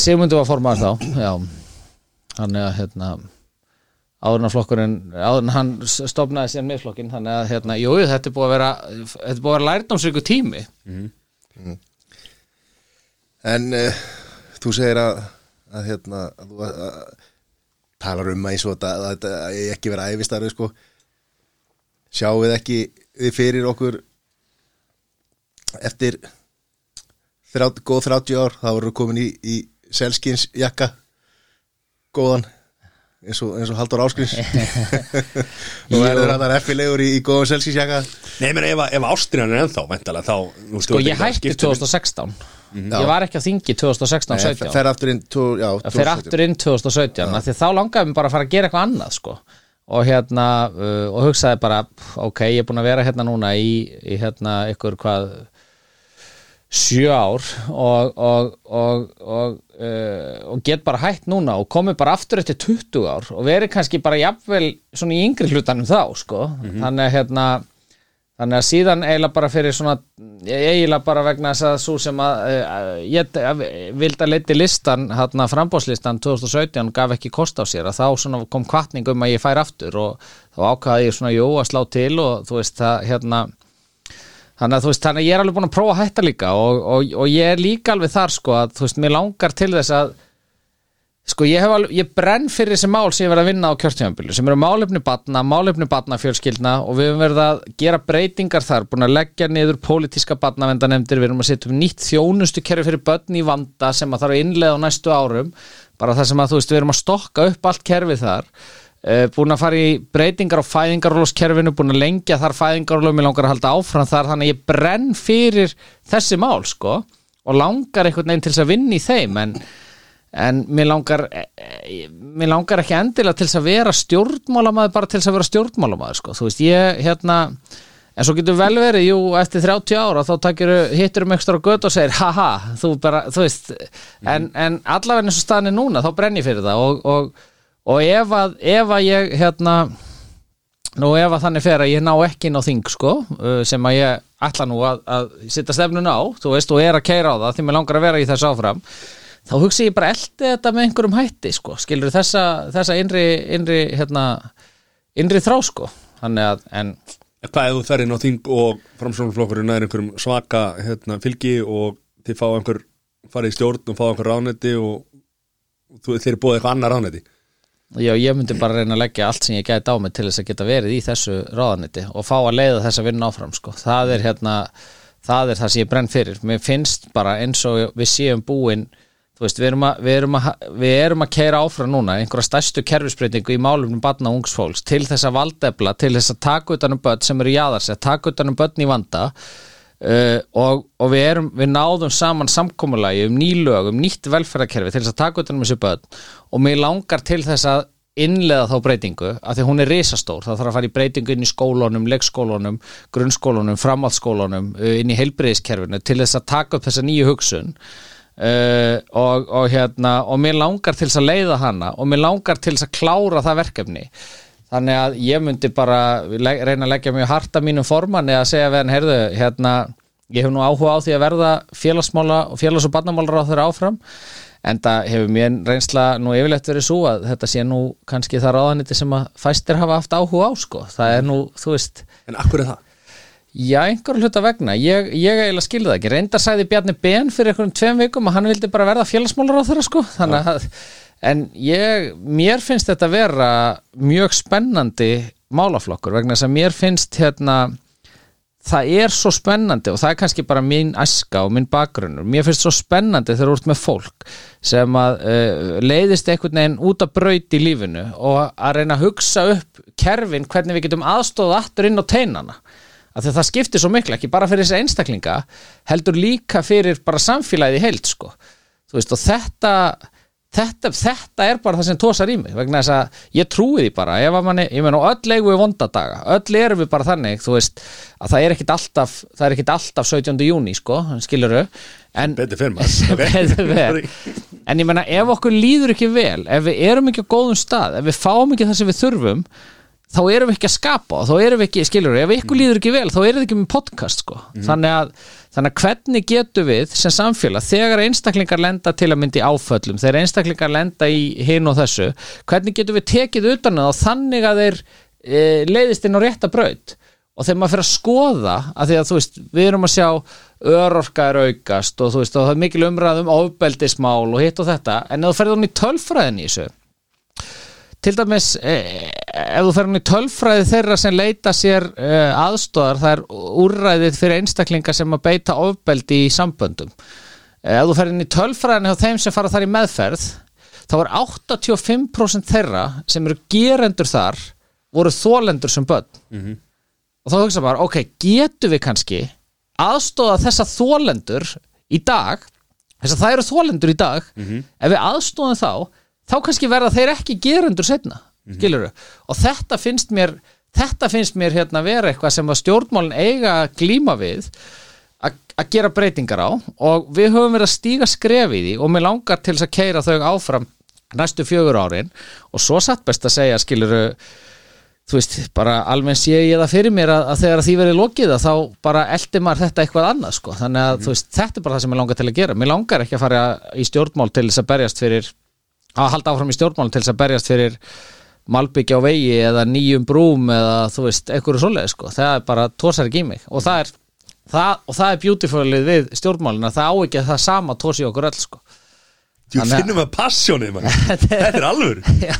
Sigmundur var formaður þá, já þannig að hérna áður en flokkurinn, áður en hann s- stofnaði síðan miðflokkin, þannig að hérna, jú, jú, þetta er búið að vera, þetta er búið að vera lærdómsvíku tími En uh, þú segir að, að hérna, að að, að, talar um að þetta, ekki vera æfistarfið sko. Sjáum við ekki við fyrir okkur eftir þrjá, góð 30 ár, þá voru komin í, í selskins jakka. Góðan eins og, eins og Haldur Áskrins og verður hann effilegur í, í góðum selskísjaka Nei, menn ef, ef Ástriðan er ennþá Væntalega þá nú Sko ég hætti skiptir um- 2016 Ég var ekki á þingi 2016-17 fer aftur inn tó, já, fer aftur inn 2017 af Því þá langaði mér bara að fara að gera eitthvað annað sko. og hérna uh, og hugsaði bara, ok, ég er búin að vera hérna núna í, í hérna ykkur hvað sjö ár og, og, og, og, og get bara hætt núna og komið bara aftur eftir 20 ár og verið kannski bara jafnvel svona í yngri hlutanum þá sko. þannig að hérna Þannig að síðan eiginlega bara fyrir svona eiginlega bara vegna þess að svo sem að uh, ég vildi að leiti listan, hérna frambóðslistan 2017 gaf ekki kost á sér að þá svona kom kvartning um að ég fær aftur og þá ákvaði ég svona jú að slá til og þú veist það hérna þannig að þú veist þannig að ég er alveg búin að prófa að hætta líka og, og, og ég er líka alveg þar sko að þú veist mér langar til þess að Sko ég hef alveg, ég brenn fyrir þessi mál sem ég verið að vinna á kjörtíðanbílu sem eru málefni batna, málefni batna fjölskyldna og við höfum verið að gera breytingar þar búin að leggja niður pólitíska batnavendanemndir, við erum að setja um nýtt þjónustu kerfi fyrir börn í vanda sem að þarf að innlega á næstu árum bara það sem að þú veist, við erum að stokka upp allt kerfið þar búin að fara í breytingar á fæðingaróloskerfinu búin að lengja þar fæðingarólum ég langar að halda áfram þar, þannig að ég brenn fyrir þessi mál sko og langar einhvern veginn til þess að vinna í þeim en en mér langar eh, mér langar ekki endilega til þess að vera stjórnmálamaður bara til þess að vera stjórnmálamaður sko. þú veist ég hérna en svo getur vel verið, jú, eftir 30 ára þá takir, hittur um ekstra gött og segir haha, þú bara, þú veist en, en allavega eins og staðin er núna þá brenn ég fyrir það og, og, og ef, að, ef að ég hérna nú ef að þannig fer að ég ná ekki inn á þing sko, uh, sem að ég ætla nú að, að sitta stefnun á, þú veist, og er að keira á það því mér langar að vera í þessu áfram þá hugsi ég bara eldi þetta með einhverjum hætti sko, skilur þessa, þessa innri, innri, hérna, innri þrá sko, þannig að en, Hvað ef þú fer inn á þing og framsóknarflokkurinn er einhverjum svaka hérna, fylgi og þið fá einhver farið í stjórn og fá einhver ráðneti og þú, þeir búið eitthvað annar ráðneti já, ég myndi bara reyna að leggja allt sem ég gæti á mig til þess að geta verið í þessu ráðaniti og fá að leiða þess að vinna áfram sko, það er hérna það er það sem ég brenn fyrir, mér finnst bara eins og við séum búin veist, við erum að, við erum að, við erum að keira áfram núna einhverja stærstu kerfisbreytingu í málumnum barna og ungsfólks til þess að valdefla, til þess að taka utanum börn sem eru jáðarsett, taka utanum börn í vanda uh, og, og við erum, við náðum saman samkómulagi um nýlög, um nýtt velferðarkerfi til þess að taka utanum þessu börn. Og mér langar til þess að innlega þá breytingu, af því hún er risastór. Það þarf að fara í breytingu inn í skólunum leikskólunum, grunnskólunum, framhaldsskólunum uh, inn í heilbriðiskerfinu til þess að taka upp þessa nýju hugsun. Uh, og, og hérna og mér langar til þess að leiða hana og mér langar til þess að klára það verkefni þannig að ég myndi bara reyna að leggja mjög harta mínum forman eða segja við hann, heyrðu, hérna ég hef nú áhuga á því að verða félagsmála og félags- og barnamálar á þeirra áfram en það hefur mér reynsla nú yfirlegt verið svo að þetta sé nú kannski það ráðaniti sem að fæstir hafa haft áhuga á sko, það er nú, þú veist En akkur er það? Já, einhver hluta vegna, ég, ég eiginlega skilði það ekki. Reynda sæði Bjarni Ben fyrir einhverjum tveim vikum að hann vildi bara verða félagsmálar á þeirra sko. Þannig að, en ég mér finnst þetta vera mjög spennandi málaflokkur vegna þess að mér finnst hérna það er svo spennandi og það er kannski bara mín aska og minn bakgrunnur. Mér finnst svo spennandi þegar þú ert með fólk sem að uh, leiðist einhvern veginn út að braut í lífinu og að reyna að hugsa upp kerfin hvernig við getum aðstóða aftur inn á teinana. Að það skiptir svo miklu, ekki bara fyrir þessa einstaklinga heldur líka fyrir bara samfélagið í heild sko. Þú veist og þetta þetta, þetta er bara það sem tósar í mig vegna þess að ég trúi því bara manni, ég menn og öll eigum við vondadaga öll erum við bara þannig, veist að það er ekkit alltaf, það er ekkit alltaf 17. júni sko, skiluru en, Betur fyrir maður ok. Betur fer. en ég menna ef okkur líður ekki vel ef við erum ekki á góðum stað ef við fáum ekki það sem við þurfum þá erum við ekki að skapa og þá erum við ekki, skilur ef ykkur líður ekki vel, þá erum við ekki með podcast sko. þannig, að, þannig að hvernig getum við sem samfélag, þegar einstaklingar lenda til að myndi áföllum, þegar einstaklingar lenda í hinn og þessu hvernig getum við tekið utan það og þannig að þeir e, leiðist inn á rétta braut og þegar maður fyrir að skoða að því að þú veist, við erum að sjá örorka er aukast og þú veist, og það er mikil umræð um ofbeldismál og hitt og þetta en ef þú ferði hún í tölfræðin í þessu til dæmis eh, ef þú fer hann í tölfræði þeirra sem leita sér eh, aðstóðar það er úrræðið fyrir einstaklingar sem að beita ofbeldi í samböndum. Ef þú fer hann í tölfræðin hjá þeim sem fara þar í meðferð þá er 85% þeirra sem eru gerendur þar voru þólendur sem börn. Og þá hugsa bara, ok, getum við kannski aðstóða þessa þólendur í dag þess að það eru þólendur í dag ef við aðstóðum þá þá kannski verða þeir ekki gerendur setna skilur og þetta finnst mér þetta finnst mér hérna vera eitthvað sem að stjórnmálin eiga að glíma við að gera breytingar á. Og við höfum verið að stíga skref í því og mér langar til þess að keira þau áfram næstu fjögur árin. Og svo satt best að segja skiluru þú veist, bara almenn sé ég það fyrir mér að, að þegar því verið lokið að þá bara eldi maður þetta eitthvað annað sko. þannig að þú veist, þetta er bara það sem ég langar til að gera. Mér langar ekki að fara í stjórnmál til þess að berjast fyrir að halda áfram í stjórnmál til þess að berjast fyrir malbyggja á vegi eða nýjum brúm eða þú veist, einhverju svoleið sko. það er bara tósar ekki í mig og það er, það, og það er beautifulið við stjórnmálina, það á ekki að það sama tósi okkur öll sko. Að- finnum við passjónið. Þetta er alvör Já,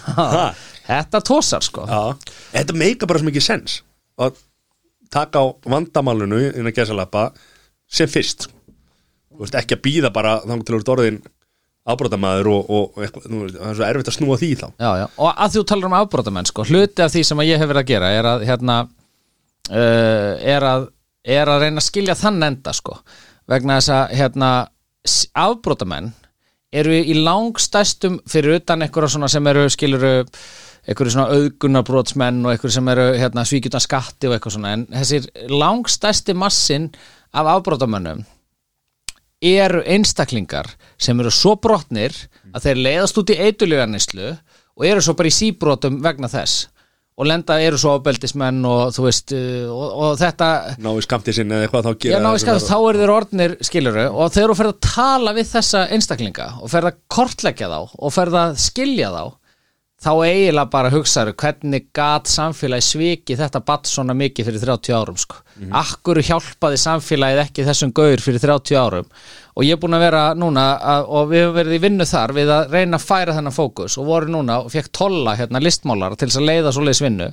þetta tósar sko. Já, þetta meika bara svo mikið sens að taka á vandamálinu innan gæsalappa sem fyrst. Þú veist ekki að býða bara þannig til að orðin afbrótamaður og, og, og eitthvað, það er svo erfitt að snúa því þá já, já. og að þú talar um afbrotamenn sko, hluti af því sem ég hef verið að gera er að hérna uh, er, að, er að reyna að skilja þann enda sko, vegna þess að hérna, afbrotamenn eru í langstæstum fyrir utan svona sem eru skiluru einhverju svona auðgunarbrotsmenn og einhverju sem eru hérna, svíkjutan skatti og eitthvað svona en þessir langstæsti massin af afbrotamönnum eru einstaklingar sem eru svo brotnir að þeir leiðast út í eitulegarnislu og eru svo bara í síbrotum vegna þess og lenda eru svo ábeldismenn og þú veist uh, og, og þetta ná í skamtið sinni eða eitthvað þá Já, sem þá eru þeir orðnir skiluru og þegar þú ferð að tala við þessa einstaklinga og ferð að kortleggja þá og ferð að skilja þá þá eiginlega bara hugsaður hvernig gat samfélagi sviki þetta batt svona mikið fyrir 30 árum sko. Akkur hjálpaði samfélagið ekki þessum gaur fyrir 30 árum? Og ég er búin að vera núna að, og við höfum verið í vinnu þar við að reyna að færa þennan fókus og voru núna og fekk tolla hérna listmálar til þess að leiða svoleiðis vinnu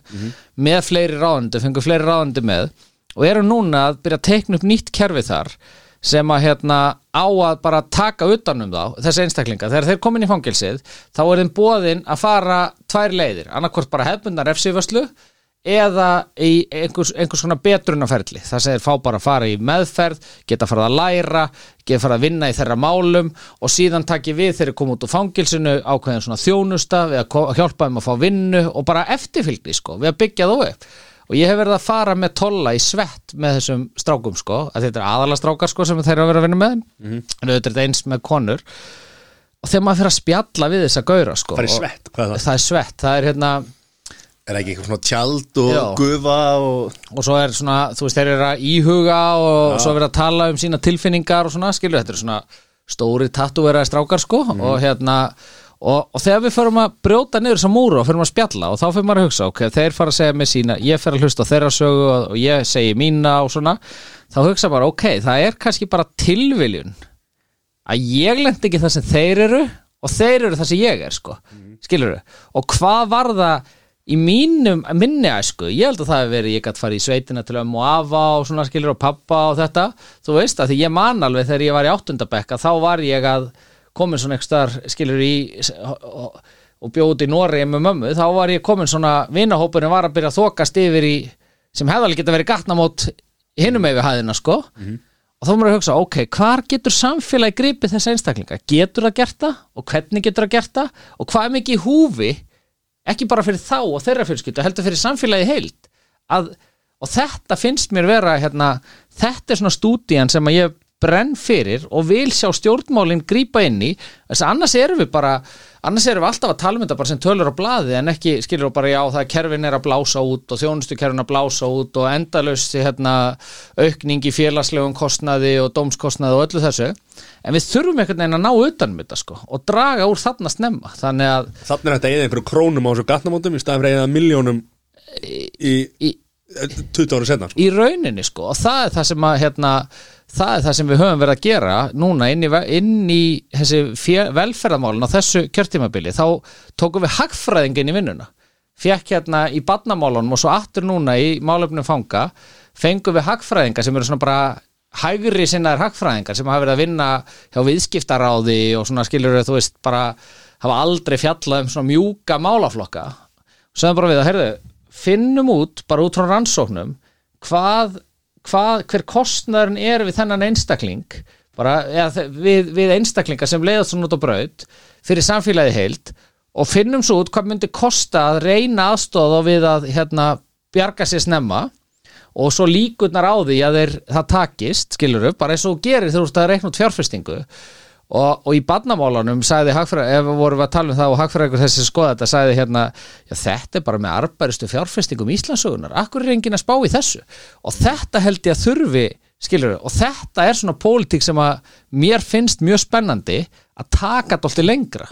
með fleiri ráðandi, fengu fleiri ráðandi með og eru núna að byrja að teikna upp nýtt kerfi þar sem að hérna á að bara taka utanum þá, þessi einstaklinga. Þegar þeir komin í fangilsið, þá er þeim bóðin að fara tvær leiðir, annarkvort bara hefbundar refsiföslu eða í einhvers, einhvers svona betrunaferli það sem þeir fá bara að fara í meðferð geta farið að læra, geta farið að vinna í þeirra málum og síðan taki við þeir koma út úr fangilsinu ákveðin svona þjónusta við að hjálpa þeim að fá vinnu og bara eftirfylgni sko, við að byggja þó upp og ég hef verið að fara með tolla í svett með þessum strákum sko. Að þetta er aðalega strákar sko sem þeir eru að vera að vinna með. En auðvitað er þetta eins með konur. Og þegar maður fyrir að spjalla við þessa gaura sko í og- svett, hvað er það? það er svett, það er hérna Er það ekki eitthvað svona tjald og Já. gufa og og svo er svona, þú veist, þeir eru að íhuga og svo er að tala um sína tilfinningar og svona, skilur, þetta eru svona stóri tattúveraði strákar sko. Og hérna og, og þegar við förum að brjóta niður þessa múru og förum að spjalla og þá fyrir maður að hugsa, ok, þeir fara að segja með sína ég fer að hlusta þeirra sögu og, ég segi mína og svona, þá hugsa bara ok, það er kannski bara tilviljun að ég lendi ekki það sem þeir eru og þeir eru það sem ég er sko, skilur og hvað var það í mínum, minni æsku, ég held að það hefur verið ég gætt farið í sveitina til ömmu og afa og svona skilur og pappa og þetta. Þú veist að því ég man alveg þegar ég var í áttundabekka þá var ég að komin svona eitthvað starf skilur í og, og bjóð út í Noregi með mömmu þá var ég komin svona, vinahópurinn var að byrja að þokast yfir í, sem hefði alveg geta verið gatnamót hinum með við hæðina sko og þá maður að hugsa, ok, hvar getur samfélagi gripið þessa einstaklinga? Getur það gert það? Og hvernig getur það gert það? Og hvað er mikið í húfi? Ekki bara fyrir þá og þeirra fjölskyldu, heldur fyrir samfélagi heild að, og þetta finnst mér vera hérna, þetta er svona stúdían sem að ég brenn fyrir og vil sjá stjórnmálin grípa inn í. Þess að annars erum við bara annars erum við alltaf að tala um þetta bara sem tölur á blaði en ekki skilur við bara já það er kerfin er að blása út og þjónustu kerfin að blása út og endalaust hérna, aukning í félagslegum kostnaði og dómskostnaði og öllu þessu. En við þurfum einhvern veginn að ná utanum þetta sko og draga úr þarna snemma. Þannig að Þannig er þetta eða einhverju krónum á þessu gatnamótum í staðan fyrir eða miljónum í, í, 20 ára setna sko. í rauninni sko og það er það sem að hérna, það er það sem við höfum verið að gera núna inn í, inn í velferðarmálin á þessu kjörtímabili. Þá tókum við hagfræðingin í vinnuna. Fekk hérna í badnamálunum og svo aftur núna í málefnum fanga fengum við hagfræðinga sem eru svona bara hægri sinnaðir hagfræðingar sem hafa verið að vinna hjá viðskiptaráði og svona skilur þú veist bara hafa aldrei fjallað um svona mjúka málaflokka. Sögum bara við að, heyrðu, finnum út bara út frá rannsóknum hvað, hvað hver kostnæðurinn er við þennan einstakling bara, eða, við, við einstaklinga sem leiðast svona út á braut fyrir samfélagi heild og finnum svo út hvað myndi kosta að reyna aðstóða við að hérna, bjarga sér snemma og svo líkurnar á því að þeir, það takist, skilur upp, bara eins og gerir þegar þú ert að reikna út fjárfestingu og, og í barnamálunum sagði hagfræð, ef við vorum að tala um það og hagfræðingur þessi skoða þetta, sagði hérna já, þetta er bara með arbæristu fjárfestingum Íslandsugunar, akkur er enginn að spá í þessu? Og þetta held ég að þurfi skilur og þetta er svona pólitík sem að mér finnst mjög spennandi að taka þetta alltaf lengra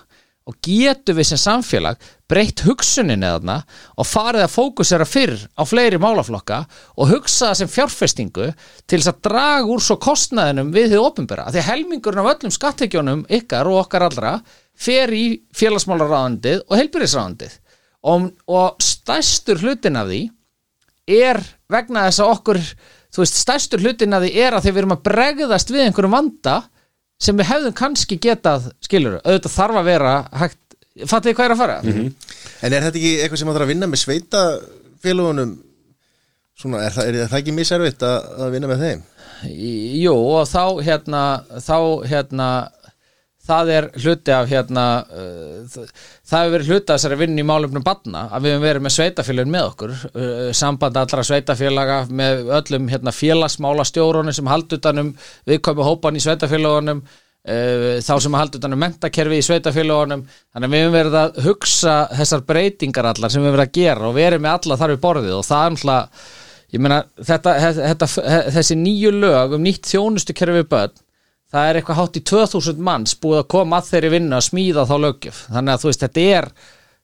og getum við sem samfélag breytt hugsunin eðna og farið að fókusera fyrr á fleiri málaflokka og hugsa það sem fjárfestingu til þess að draga úr svo kostnaðinum við þið opinbera. Því helmingurinn af öllum skattekjónum ykkar og okkar allra fer í félagsmálaráðandið og heilbyrðisráðandið og, og stærstur hlutin af því er vegna þess að okkur þú veist, stærstur hlutin af því er að því við erum að bregðast við einhverjum vanda sem við hefðum kannski getað skilur, auðvitað þarf að vera hægt, fattið þið hvað er að fara? En er þetta ekki eitthvað sem maður þarf að vinna með sveitafélagunum Svona, er það, er það ekki miservitt að, að vinna með þeim? Jú, og þá hérna þá hérna það er hluti af hérna uh, það, hefur verið hluti af þessari vinnu í málefnum badna að við höfum verið með sveitafélagin með okkur uh, samband allra sveitafélaga með öllum hérna félagsmála stjórunum sem haldutanum viðkomi hópan í sveitafélagunum uh, þá sem haldutanum mentakerfi í sveitafélagunum þannig að við höfum verið að hugsa þessar breytingar allar sem við höfum verið að gera og verið með alla þar við borðið og það er alltaf ég meina þetta, þetta, þessi nýju lög um nýtt þjónustu kerfi börn það er eitthvað hátt í 2000 manns búið að koma að þeirri vinnu að smíða þá löggjöf. Þannig að þú veist þetta er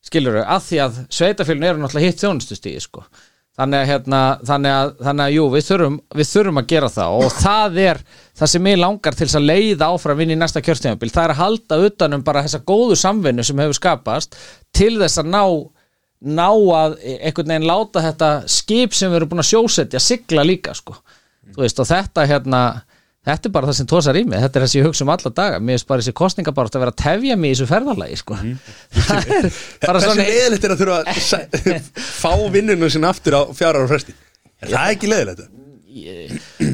skilur við að því að sveitafélun eru náttúrulega hitt þjónustustíði sko. Þannig að, hérna, þannig að, þannig að jú, við þurfum, við þurfum að gera það. Og það er það sem ég langar til að leiða áfram inn í næsta kjörstæðanbíl, það er að halda utanum bara þessa góðu samvinnu sem hefur skapast til þess að ná ná að einhvern veginn láta þetta skip sem við erum búin að sjósetja sigla líka sko, þú veist og þetta hérna Þetta er bara það sem tósar í mig, þetta er það sem ég hugsa um alla daga. Mér finnst bara þessi kostningabárt að vera að tefja mig í þessu ferðalagi sko. Það er bara svona leðilegt er að þurfa að se- fá vinnunum sinna aftur á fjara ára fresti? Er það ekki leðilegt?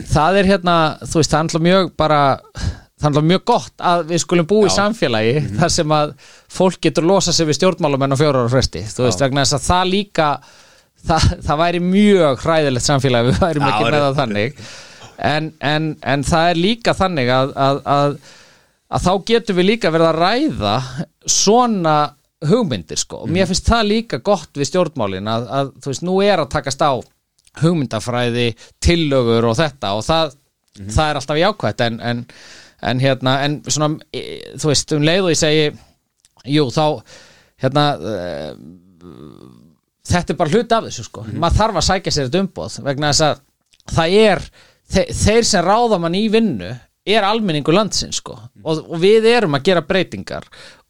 Það er hérna, þú veist, það er alltaf mjög bara Það er alltaf mjög gott að við skulum búa í samfélagi þar sem að fólk getur losa sig við stjórnmálamenn á fjóra ára fresti. Þú veist, vegna þess að það líka það, það væri mjög hræðilegt samfélagi við værum Já, ekki með það þannig en, en, en það er líka þannig að, að, að, að þá getum við líka verið að ræða svona hugmyndir sko. Og mér finnst það líka gott við stjórnmálin að, að þú veist, nú er að takast á hugmyndafræði, tillögur og þetta og það, það er alltaf jákvætt. En, en, en hérna en svona, e, þú veist, um leið og ég segi jú, þá hérna e, þetta er bara hluti af þessu sko. Maður þarf að sækja sér þetta umboð vegna þess að það er þe þeir sem ráða mann í vinnu er almenningu landsins sko. Og, og við erum að gera breytingar.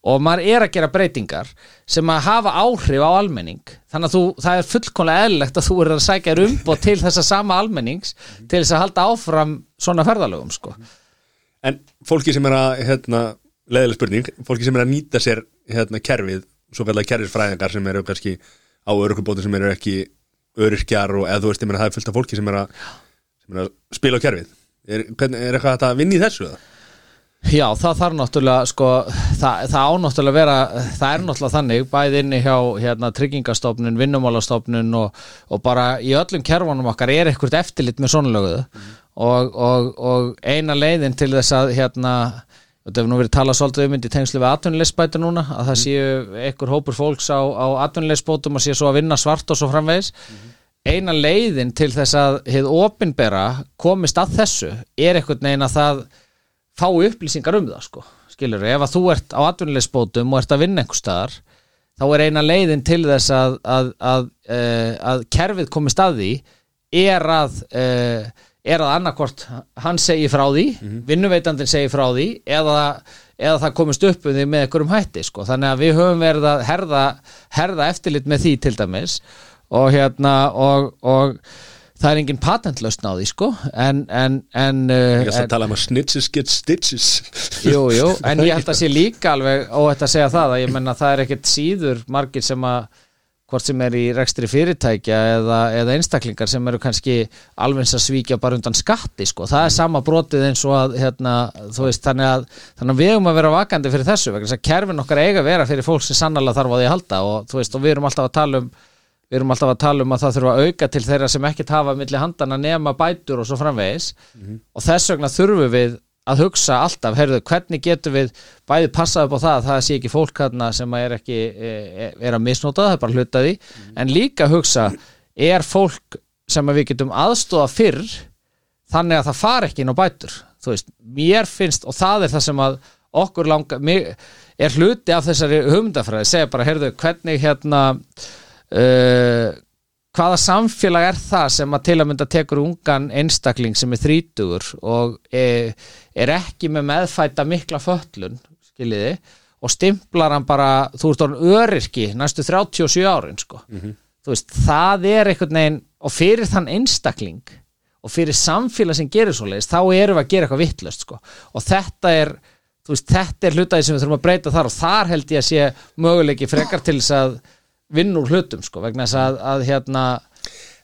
Og maður er að gera breytingar sem að hafa áhrif á almenning. Þannig að þú, það er fullkomlega eðlilegt að þú er að sækja þér umboð til þessa sama almennings til þess að halda áfram svona ferðalögum sko. En fólki sem er að, hérna, leðileg spurning Fólki sem er að nýta sér, hérna, kerfið Svo kallar kerfisfræðingar sem eru kannski á örkubóti sem eru ekki öryrkjar og eða þú veist, ég meina það er fullt af fólki að, sem er að spila á kerfið. Er, hvernig, er eitthvað hægt að vinna í þessu? Já, það þarf náttúrulega sko, það, það á náttúrulega að vera það er náttúrulega þannig, bæði inni hjá hérna, tryggingastofnun, vinnumálastofnun og, og bara í öllum kerfunum okkar er eitthvað eftirlit með svona löguðu og, og, og eina leiðin til þess að hérna, þetta hefur nú verið talað svolítið um í tengslu við atvinnuleysbæti núna að það séu einhver hópur fólks á, á atvinnuleysbótum og séu svo að vinna svart og svo framvegis eina leiðin til þess að hefð opinbera komist að þessu er einhvern veginn að það fái upplýsingar um það sko. Skilur, ef að þú ert á atvinnuleysbótum og ert að vinna einhver staðar þá er eina leiðin til þess að að, að, uh, að kerfið komist að því er að uh, er að annarkvort hann segi frá því vinnuveitandinn segi frá því eða, eða það komist upp um því með einhverjum hætti sko, þannig að við höfum verið að herða, herða eftirlit með því til dæmis og hérna og, og það er engin patentlausn á því sko en, en, en, uh, Ég ætla en að tala um að snitches get stitches Jú, jú, en ég held að sé líka alveg óhætt að segja það að ég menna það er ekkert síður margir sem að hvort sem er í rekstri fyrirtækja eða, eða einstaklingar sem eru kannski alveg eins að svíkja bara undan skatti sko. það er sama brotið eins og að hérna, veist, þannig að, þannig að við erum að vera vakandi fyrir þessu, kerfin okkar eiga að vera fyrir fólk sem sannlega þarf á því að halda og veist, og við erum alltaf að tala um við erum alltaf að tala um að það þurfa að auka til þeirra sem ekkert hafa milli handana nema bætur og svo framvegis. Og þess vegna þurfum við að hugsa alltaf, heyrðu, hvernig getum við bæði passað upp á það að það sé ekki fólk þarna sem er ekki e, e, er að misnota, það er bara hlutaði en líka hugsa, er fólk sem að við getum aðstóða fyrr þannig að það far ekki inn á bætur? Þú veist, mér finnst og það er það sem að okkur langa mér, er hluti af þessari hugmyndafræði. Segja bara, heyrðu, hvernig hérna uh, hvaða samfélag er það sem að til að mynda tekur ungan einstakling sem er þrítugur og er, er ekki með meðfæta mikla föllun skiljiði og stimplar hann bara, þú ert orðin öryrki næstu 37 árin sko. þú veist, það er einhvern veginn og fyrir þann einstakling og fyrir samfélag sem gerir svo leiðist þá erum við að gera eitthvað vittlust sko. og þetta er þú veist, þetta er hlutaði sem við þurfum að breyta þar og þar held ég að sé möguleiki frekar til þess að vinna úr hlutum sko, vegna þess að, að hérna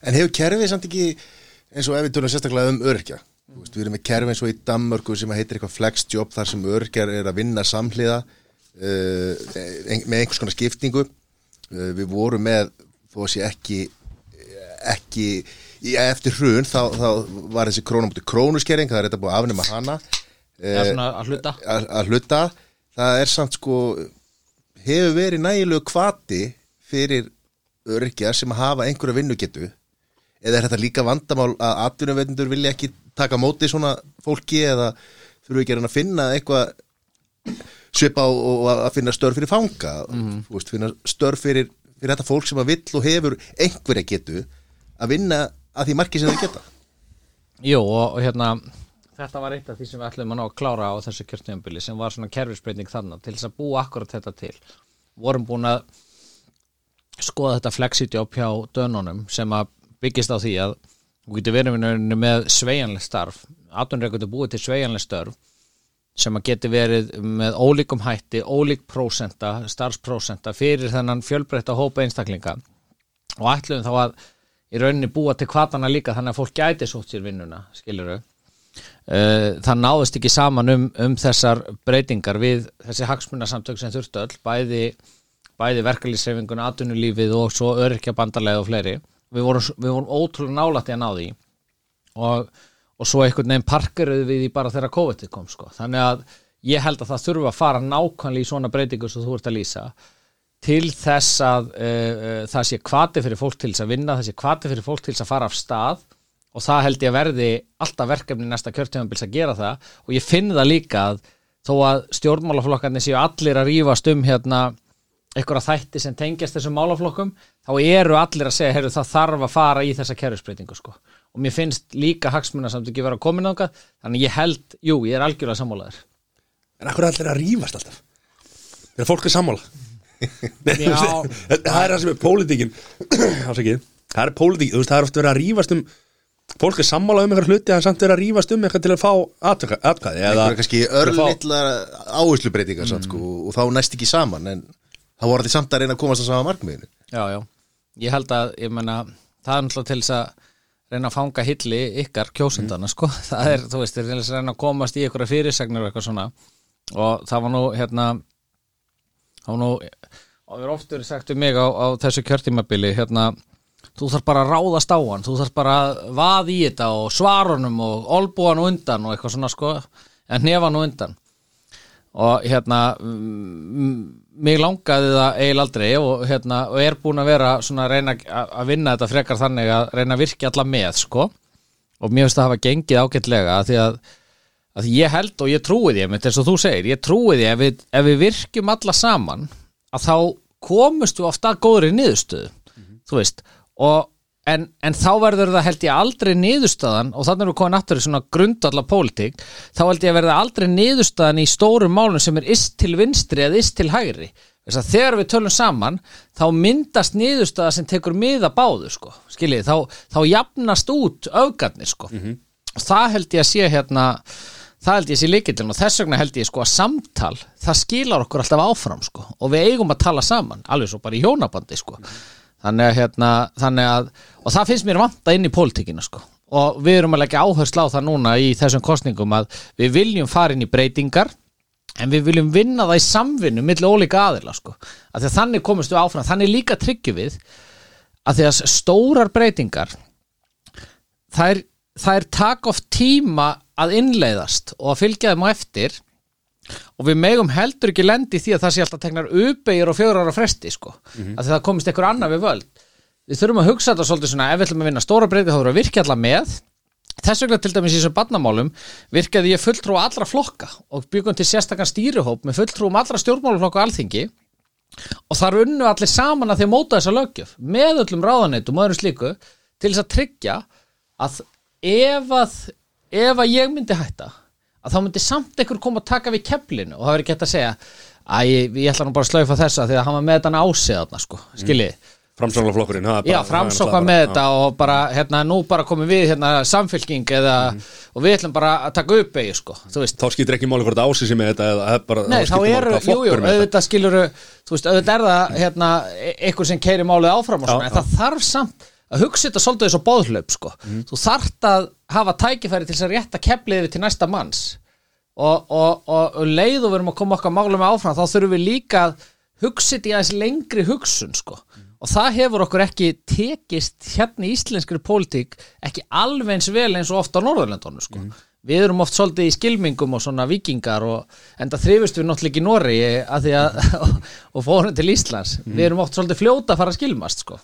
En hefur kerfið samt ekki eins og ef við tölum sérstaklega um örkja veist, við erum með kerfið eins og í Danmörku sem heitir eitthvað flexjob þar sem örkjar er að vinna samhliða uh, með einhvers konar skiptingu. Uh, við vorum með þó að sé ekki ekki í, eftir hrun þá, þá var þessi krónumóti krónuskering það er þetta búið að afnema hana. Uh, að hluta. að að hluta. Það er samt sko hefur verið nægilegu kvati fyrir örkjar sem hafa einhverja vinnugetu eða er þetta líka vandamál að atvinnuveitendur vilja ekki taka móti svona fólki eða þurfu ekki að finna eitthvað svipa og að finna störf fyrir fanga? Mm. veist, finna störf fyrir, fyrir þetta fólk sem að vill og hefur einhverja getu að vinna að því marki sem þau geta? Jú og, hérna þetta var eitt af því sem við ætlum að ná að klára á þessu kjörtjöfambili sem var svona kerfisbreyting þannig til þess að búa akkurat þetta til vorum búin að skoða þetta flexitjóp hjá dönunum sem að byggist á því að þú getur verið með sveigjanleg starf. Atvinnreikundur búið til sveigjanleg störf sem að geti verið með ólíkum hætti, ólík prósenta starfsprósenta fyrir þennan fjölbreytta hópa einstaklinga. Og ætlum þá að í rauninni búa til kvatana líka þannig að fólk gæti sótt sér vinnuna, skilur það náðist ekki saman um, um þessar breytingar við þessi hagsmunasamtök sem þurftu öll bæði, bæði verkalýsreifinguna, atvinnulífið og svo öryrkja bandarlega og fleiri. Við vorum, við vorum ótrúlega nálætti að ná því. Og, og svo einhvern veginn parkeruð við því bara þegar COVID kom sko. þannig að ég held að það þurfa að fara nákvæmlega í svona breytingu sem þú ert að lýsa til þess að uh, uh, það sé kvati fyrir fólk til þess að vinna, það sé kvati fyrir fólk til þess að fara af stað. Og það held ég að verði alltaf verkefni næsta kjörtjöfambils að gera það. Og ég finn það líka að þó að stjórnmálaflokkarnir séu allir að rífast um hérna einhverja þætti sem tengjast þessum málaflokkum þá eru allir að segja, heyrðu það þarf að fara í þessa kerfisbreytingu sko. Og mér finnst líka hagsmuna samt ekki vera að komin ángað þannig ég held, jú, ég er algjörlega sammálaður. En akkur er allir að rífast alltaf? Þegar fólk er sammála. Það er það sem er pólitíkin. Það er pólitíkin, þú veist, það er oft verið að rífast um Fólk er sammála um eitthvað hluti en samt verið að rífast um eitthvað til að fá atkvæði eða er kannski örlittlar áherslubreitingar mm. sko, og þá næst ekki saman en þá voru þetta samt að reyna að komast að sama markmiðinu. Já, já, ég held að ég menna, það er náttúrulega til þess að reyna að fanga hilli ykkar kjósindana sko, það er, þú veist, til þess að reyna að komast í ykkur fyrirsagnir og eitthvað svona. Og það var nú, hérna það var nú, og við erum oft verið sagt um mig á, á þessu kjörtímabili hérna, þú þarf bara að ráðast á hann þú þarf bara að vaða í þetta og svara honum og olbúa hann undan og eitthvað svona sko, en hnefa hann undan og hérna mm, mig langaði það eiginlega aldrei og, hérna, og er búin að vera svona að reyna að að vinna þetta frekar þannig að reyna að virkja alla með sko. Og mér finnst það hafa gengið ágætlega að því að, að ég held og ég trúi því eins og þú segir, ég trúi því ef við, ef við virkjum alla saman að þá komust við ofta að góðri niðurstöðu þú veist. Og En, en þá verður það held ég aldrei niðurstaðan og þannig erum við komin aftur í svona grundalla pólitík, þá held ég að verða aldrei niðurstaðan í stórum málum sem er ist til vinstri eða ist til hægri. Þess að þegar við tölum saman þá myndast niðurstaða sem tekur miða báðu sko, skiljið, þá, þá jafnast út öfgarnir sko. Og það held ég að sé hérna það held ég að sé líkillin og þess vegna held ég sko að samtal, það skilar okkur alltaf áfram sko. Og við eigum að tala saman alveg svo bara í hjónabandi sko þannig að hérna, þannig að og það finnst mér vanta inn í pólitíkina sko. Og við erum að leggja áherslu á það núna í þessum kostningum að við viljum fara inn í breytingar en við viljum vinna það í samvinnu milli ólíka aðila sko. Að að þannig komumst við áfram, þannig líka tryggjum við að því að stórar breytingar þær, þær taka oft tíma að innleiðast og að fylgja þeim á eftir og við megum heldur ekki lendi því að það sé alltaf teknar uppegir og fjögur ára fresti sko, að því það komist einhver annar við völd. Við þurfum að hugsa þetta svolítið svona ef við ætlum að vinna stóra breyti þá þurfum við að virkja alla með. Þess vegna til dæmis í þessum barnamálum virkaði ég fulltrú allra flokka og byggum til sérstakann stýrihóp með fulltrúum allra stjórnmáluflokka á alþingi. Og þar unnu allir saman að að móta þessa löggjöf með öllum ráðaneitum og öðru slíku til þess að tryggja að ef að ef að ég myndi hætta að þá myndi samt einhver koma að taka við keflinu. Og það verður hægt að segja að ég, ég ætla nú bara að slaufa þessa því að hann var með þetta ásiðarna sko, skiljið Framsóknarflokkurinn það er Já, framsóknar með þetta og bara, hérna, nú bara komum við hérna samfélking eða og við ætlum bara að taka upp eigi, sko, þú veist. Þá skýtur ekki máli hvort það sem með þetta eða bara, Nei, þá eru, hvaða jú, flokkur jú, er með þetta. auðvitað skiluru þú veist, auðvitað er það, hérna e- einhver sem keiri málið áfram og svona, en það þarf samt að hugsa þetta svolítið eins og bóðhlaup, sko. Þú þarft að hafa tækifæri til þess að rétta kefliði til næsta manns. Og, og, og, og leið og við erum að koma okkar málum áfram, þá þurfum við líka að hugsa þetta í aðeins lengri hugsun, sko. Og það hefur okkur ekki tekist hérna í íslenskri pólitík ekki alveg eins vel eins og ofta á Norðurlandunum sko. við erum oft svolítið í skilmingum og svona vikingar og enda þrifust við náttúrulega ekki því að og fórum til Íslands. Við erum oft svolítið fljóta að fara að skilmast sko.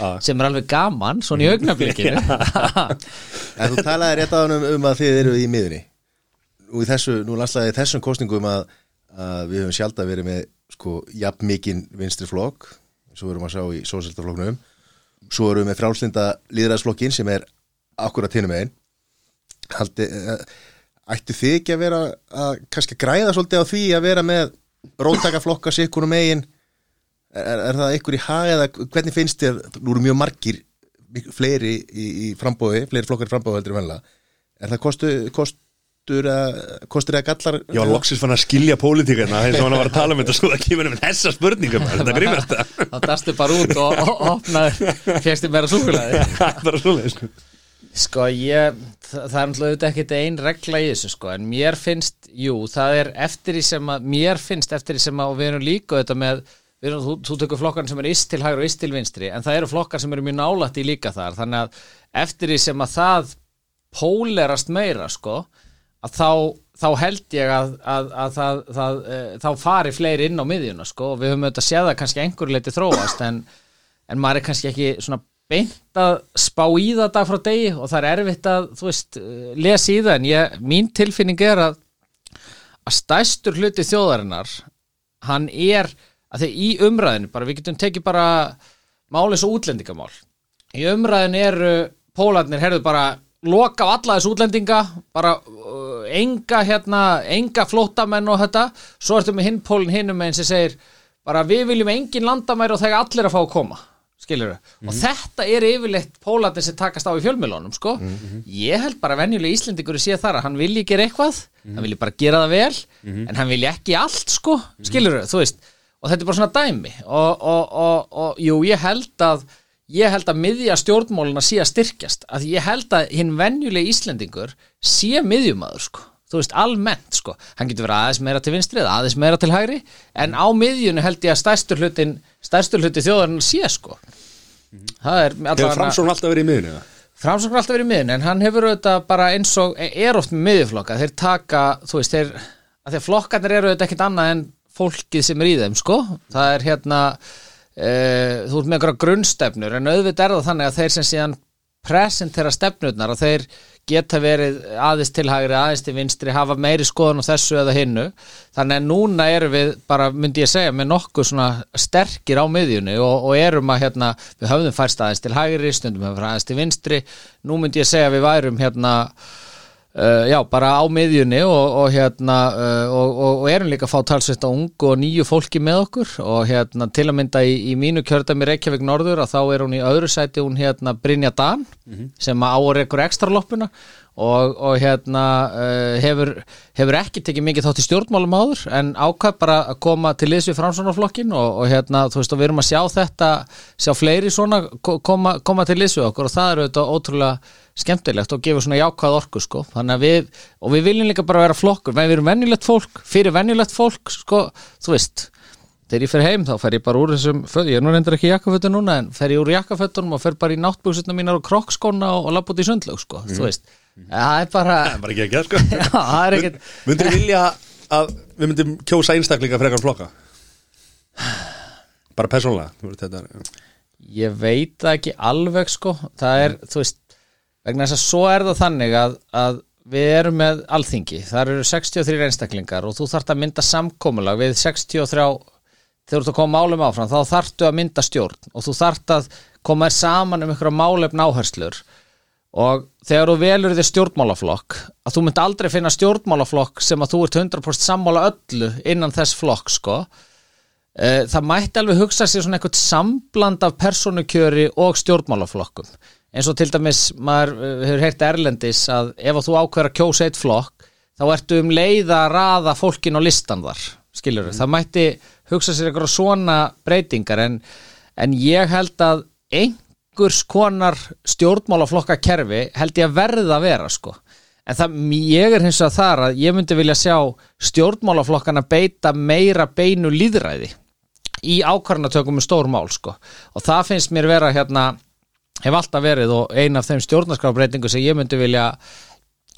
Ah. sem er alveg gaman svona í augnablikinu. En þú talaði rétt á hann um, um að þið eru í miðunni Nú, í þessu, nú landslaði þessum kostningum að, að við höfum sjálf að verið með sko, jafn mikinn vinstri flokk svo erum að sjá í sósildaflokknum svo erum við með frálslinda líðræðsflokkin sem er akkurat hinnum einn Haldi, uh, ættu þið ekki að vera að kannski græða svolítið á því að vera með róttaka flokka sikkur um eigin er, er, það ykkur í hag eða hvernig finnst þér, nú eru mjög margir fleiri í, í frambóði fleiri flokkar í frambóði heldur en venlega er það kostu, kostur að kostur eða gallar? Já, loksins fann að skilja pólitíkarna eins og hann var að tala um þetta svo það kemur með þessa spurningum þetta grínast það þá dastu bara út og, og opnaði fjæsti meira súkulæði bara svoleið sko. Sko ég, það, það er náttúrulega auðvitað ekkert ein regla í þessu sko en mér finnst, jú, það er eftir því sem að, mér finnst eftir því sem að og við erum líka auðvitað með erum, þú, þú tekur flokkan sem er ist til hægur og ist til vinstri en það eru flokkar sem eru mjög nálætt í líka þar. Þannig að eftir því sem að það pólerast meira sko að þá, þá held ég að, að, að það, það, e, þá fari fleiri inn á miðjuna sko og við höfum auðvitað séð það kannski einhverju leiti þróast en, en maður er kannski ekki svona beint að spá í það dag frá degi og það er erfitt að, þú veist, eh, lesa í það. En ég, mín tilfinning er að að stæstur hluti þjóðarinnar hann er að þegar í umræðinu, bara við getum tekið bara máli svo útlendingamál. Í umræðinu eru pólarnir herðu bara loka á alla þessu útlendinga bara uh, enga hérna enga flóttamenn og þetta. Svo ertu með hinn pólinn hinnum einn sem segir bara við viljum engin landamæri og þegar allir að fá að koma skilur og þetta er yfirleitt pólarnir sem takast á í fjölmjölunum sko. ég held bara venjulega Íslendingur sé þar að hann vilji gera eitthvað hann vilji bara gera það vel en hann vilji ekki allt sko, skilur þú veist og þetta er bara svona dæmi. Og, og, og, og jú, ég held að ég held að miðja stjórnmáluna sé að styrkjast. Að ég held að hinn venjulegi Íslendingur sé miðjumadur sko. Þú veist, almennt sko, hann getur verið aðeins meira til vinstri eða aðeins meira til hægri. En á miðjunu held ég að stærstur hlutin stærstur hluti þjóðarinn sé sko. Það er Hefur framsókn alltaf verið í? Framsókn er alltaf verið í miðun en hann hefur auðvitað bara eins og er oft með miðjuflokka þeir taka, þú veist, þeir þeir flokkarnir eru auðvitað ekkert annað en fólkið sem er í þeim, sko. Það er hérna e, þú ert með einhverja grunnstefnur en auðvitað er það þannig að þeir sem síðan presentera stefnurnar að þeir geta verið aðeins til hægri, aðeins til vinstri hafa meiri skoðun á þessu eða hinnu. Þannig að núna erum við bara, myndi ég segja, með nokkuð svona sterkir á miðjunni og, og erum að hérna, við höfðum færst aðeins til hægri stundum höfum færst aðeins til vinstri. Nú myndi ég segja við værum hérna Uh, já, bara á miðjunni og, og hérna uh, og, og, erum líka að fá talsveit á ungu og nýju fólki með okkur. Og hérna til að mynda í, í mínu kjördæmi Reykjavík Norður að þá er hún í öðru sæti hún hérna Brynja Dan sem á ykkur ekstra loppuna og, og hérna uh, hefur, hefur ekki tekið mikið þátt í stjórnmálum áður en ákvað bara að koma til liðs við framsvonarflokkin og, og hérna þú veist og við erum að sjá þetta sjá fleiri svona ko- koma, koma til liðs við okkur og það eru þetta ótrúlega skemmtilegt og gefur svona jákvæð orku sko. Þannig að við, og við viljum líka bara vera flokkur. Við erum venjulegt fólk, fyrir venjulegt fólk sko, þú veist. Þegar ég fer heim þá fer ég bara úr þessum ég er nú reyndar ekki í jakkafötu núna en fer ég úr jakkafötunum og fer bara í náttbúksutna mínar og krokkskóna og, og lapp út í sundlaug sko, þú veist það er bara, bara ekki að gera sko. Það er ekkert Myndir þið vilja að við myndum kjósa einstaklinga frekar flokka? Bara er- Ég veit það ekki alveg sko. Það er, þú veist vegna þess að svo er það þannig að, að við erum með alþingi, þar eru 63 einstaklingar og þú þarft að mynda samkomulag við 63 þegar þú koma málum áfram, þá þarftu að mynda stjórn og þú þarft að koma þér saman um ykkur málefn áherslur og þegar þú velur þér stjórnmálaflokk að þú myndi aldrei finna stjórnmálaflokk sem að þú ert 100% sammála öllu innan þess flokk sko. Eh, það mætti alveg hugsa sér svona eitthvað sambland af persónukjöri og stjórnmálaflokkum. Eins og til dæmis maður eh, hefur heyrt erlendis að ef að þú ákveður að kjósa eitt flokk þá ertu um leið að raða fólkin á listan þar skilur það mætti hugsa sér eitthvað svona breytingar en, en ég held að einhvers konar stjórnmálaflokka kerfi held ég að verða að vera sko. En það, ég er hins vegar þar að ég myndi vilja sjá stjórnmálaflokkana beita meira beinu líðræði í ákvarðanatökum með stór mál sko. og það finnst mér vera hérna hef alltaf verið og ein af þeim stjórnarskrábreytingu sem ég myndi vilja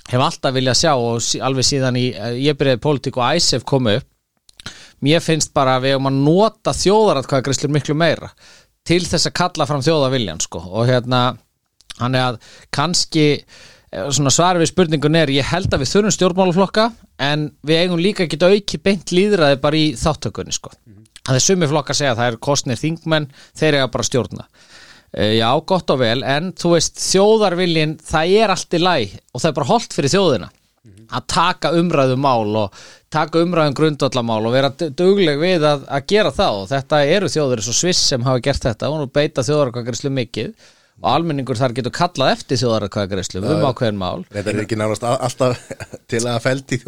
hef alltaf vilja sjá og alveg síðan í, eh, ég byrjaði politík og ISF komu upp. Mér finnst bara að við um að nota þjóðaratkvæðagrislur miklu meira til þess að kalla fram þjóðaviljan sko. og hérna hann er að kannski eh, svar við spurningun er ég held að við þurfum stjórnmálaflokka en við eigum líka ekki auki beint líðræði bara í þáttökunni sko. það er sumi flokka að segja að það er kostnir þingmenn þeir eiga bara stjórna Eh, Já, gott og vel, en þú veist þjóðarviljin, það er allt í læg og það er bara holdt fyrir þjóðina að taka umræðu mál og taka umræðum grundvallamál og vera dugleg við að, að gera það. Og þetta eru þjóður eins og Sviss sem hafa gert þetta og nú beita þjóðarakvæðgræslu mikið. Og almenningur þar getur kallað eftir þjóðarakvæðgræslu um ákveðin mál. Þetta er ekki nánast a- alltaf til að feldi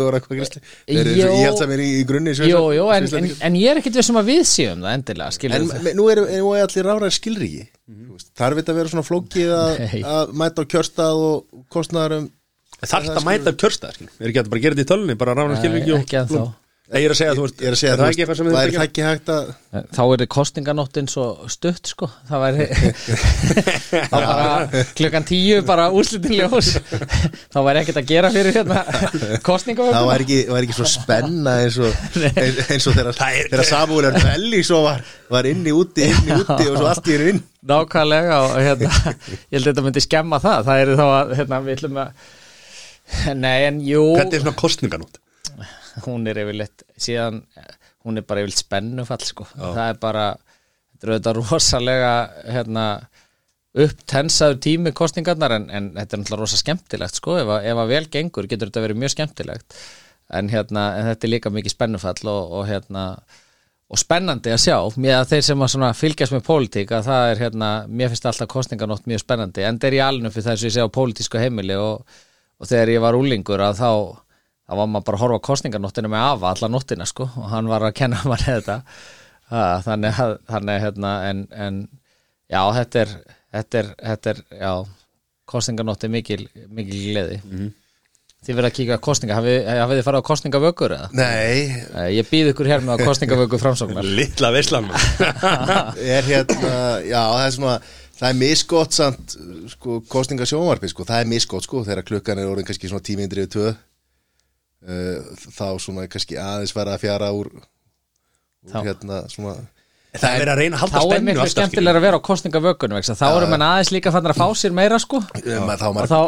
eru Jó. svo íhaldsamir í, í grunni Jú, jú, en, en, en ég er ekkit við sem að við séum það endilega, En me- nú nú er allir ráðar skilríki. Þarf þetta að vera svona flókið að, mæta á kjörstað og kostnaðar um Þarft að mæta kjörstað skilur. Er ekki að bara gera þetta í tölunni Bara rána. Nei, Ég er að segja, þú veist Ég er að segja er það ekki eitthvað sem þið væri það að ekki hægt að Þá er þið kostninganóttin svo stutt sko. Það væri klukkan tíu bara úrslitin ljós. Þá væri ekkert að gera fyrir hérna Það kostningavöku var ekki, var ekki svo spenna eins og, eins, og þegar, Það er- er velli svo var, var inni úti, inni úti og svo allt í hennu inn. Nákvæmlega og hérna ég held að þetta myndi skemma það. Það er þá að hérna við ætlum að Nei en jú Hvernig er svona kostninganótt? hún er yfirleitt síðan hún er bara yfirleitt spennufall sko. það er bara þetta er auðvitað rosalega hérna, upptensaður tími kostningarnar en, en þetta er náttúrulega rosa skemmtilegt sko. ef, að, ef að vel gengur getur þetta verið mjög skemmtilegt en, hérna, en þetta er líka mikið spennufall og, og, hérna, og spennandi að sjá mér að þeir sem að fylgjast með pólitík að það er hérna, mér finnst alltaf kostningarnótt mjög spennandi en er í alinu fyrir þess að ég sé á pólitísku heimili og, og þegar ég var úlingur að þá þá var maður bara að horfa kostningarnóttinu með afa alla nóttina sko. Og hann var að kenna manni þetta. Ha, þannig að þannig, að, hérna, en, en já þetta er þetta er, þetta er já kostningarnótti mikil, mikil gleði. Þið verða að kíka kostninga hafið, hafið þið farið á kostningavökur eða? Nei, Ég býð ykkur hér með kostningavöku framsóknar. Lilla veislan. Er hérna já, það er svona það er misgott samt sko, kostningasjónvarpi, sko, það er misgott sko, þegar klukkan er orðin kannski svona tími indrið tvö. Uh, þá svona kannski aðeins fara að fjara úr, úr hérna svona Það er verið að reyna að Þá halda er spennu miklu alltaf, skemmtilega að vera á kostningavökunum vegna þess að þá eru menn aðeins líka fannar að fá sér meira sko um, þá og maður þá,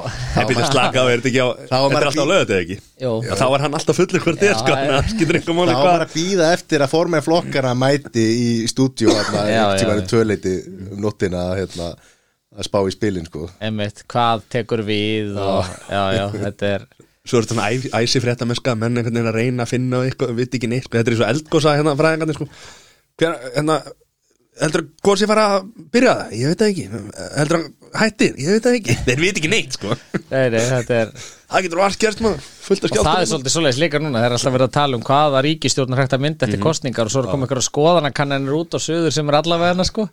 er þetta ekki á Þá var Þetta maður er alltaf lögðu ekki. Og þá er hann alltaf fullur sko það er- máli þá hvað var að býða eftir að formen flokkana mæti í stúdíu já. í töleiti um nóttina hérna, að spá í spilin sko. einmitt, hvað tekur við og já, já, þetta er svo er þetta svona æ- æsi fréttameska menn einhvern veginn að reyna að finna eitthvað, við ekki neitt sko. þetta er svo eldgósa hérna fræðingarnir sko. Hver, hérna heldur að góðs ég fara að byrja það, ég veit það ekki. Heldur að hættir, ég veit það ekki. Þeir veit ekki neitt sko. Nei, nei, þetta er það getur allt gerst maður, fullt af Og það er skjálftum svolítið svoleiðis líka núna, það er alltaf verið að tala um hvaða ríkistjórnar hægt að mynda eftir kostningar og svo er komið einhverja skoðanakannanir út á söður sem er allavega hana sko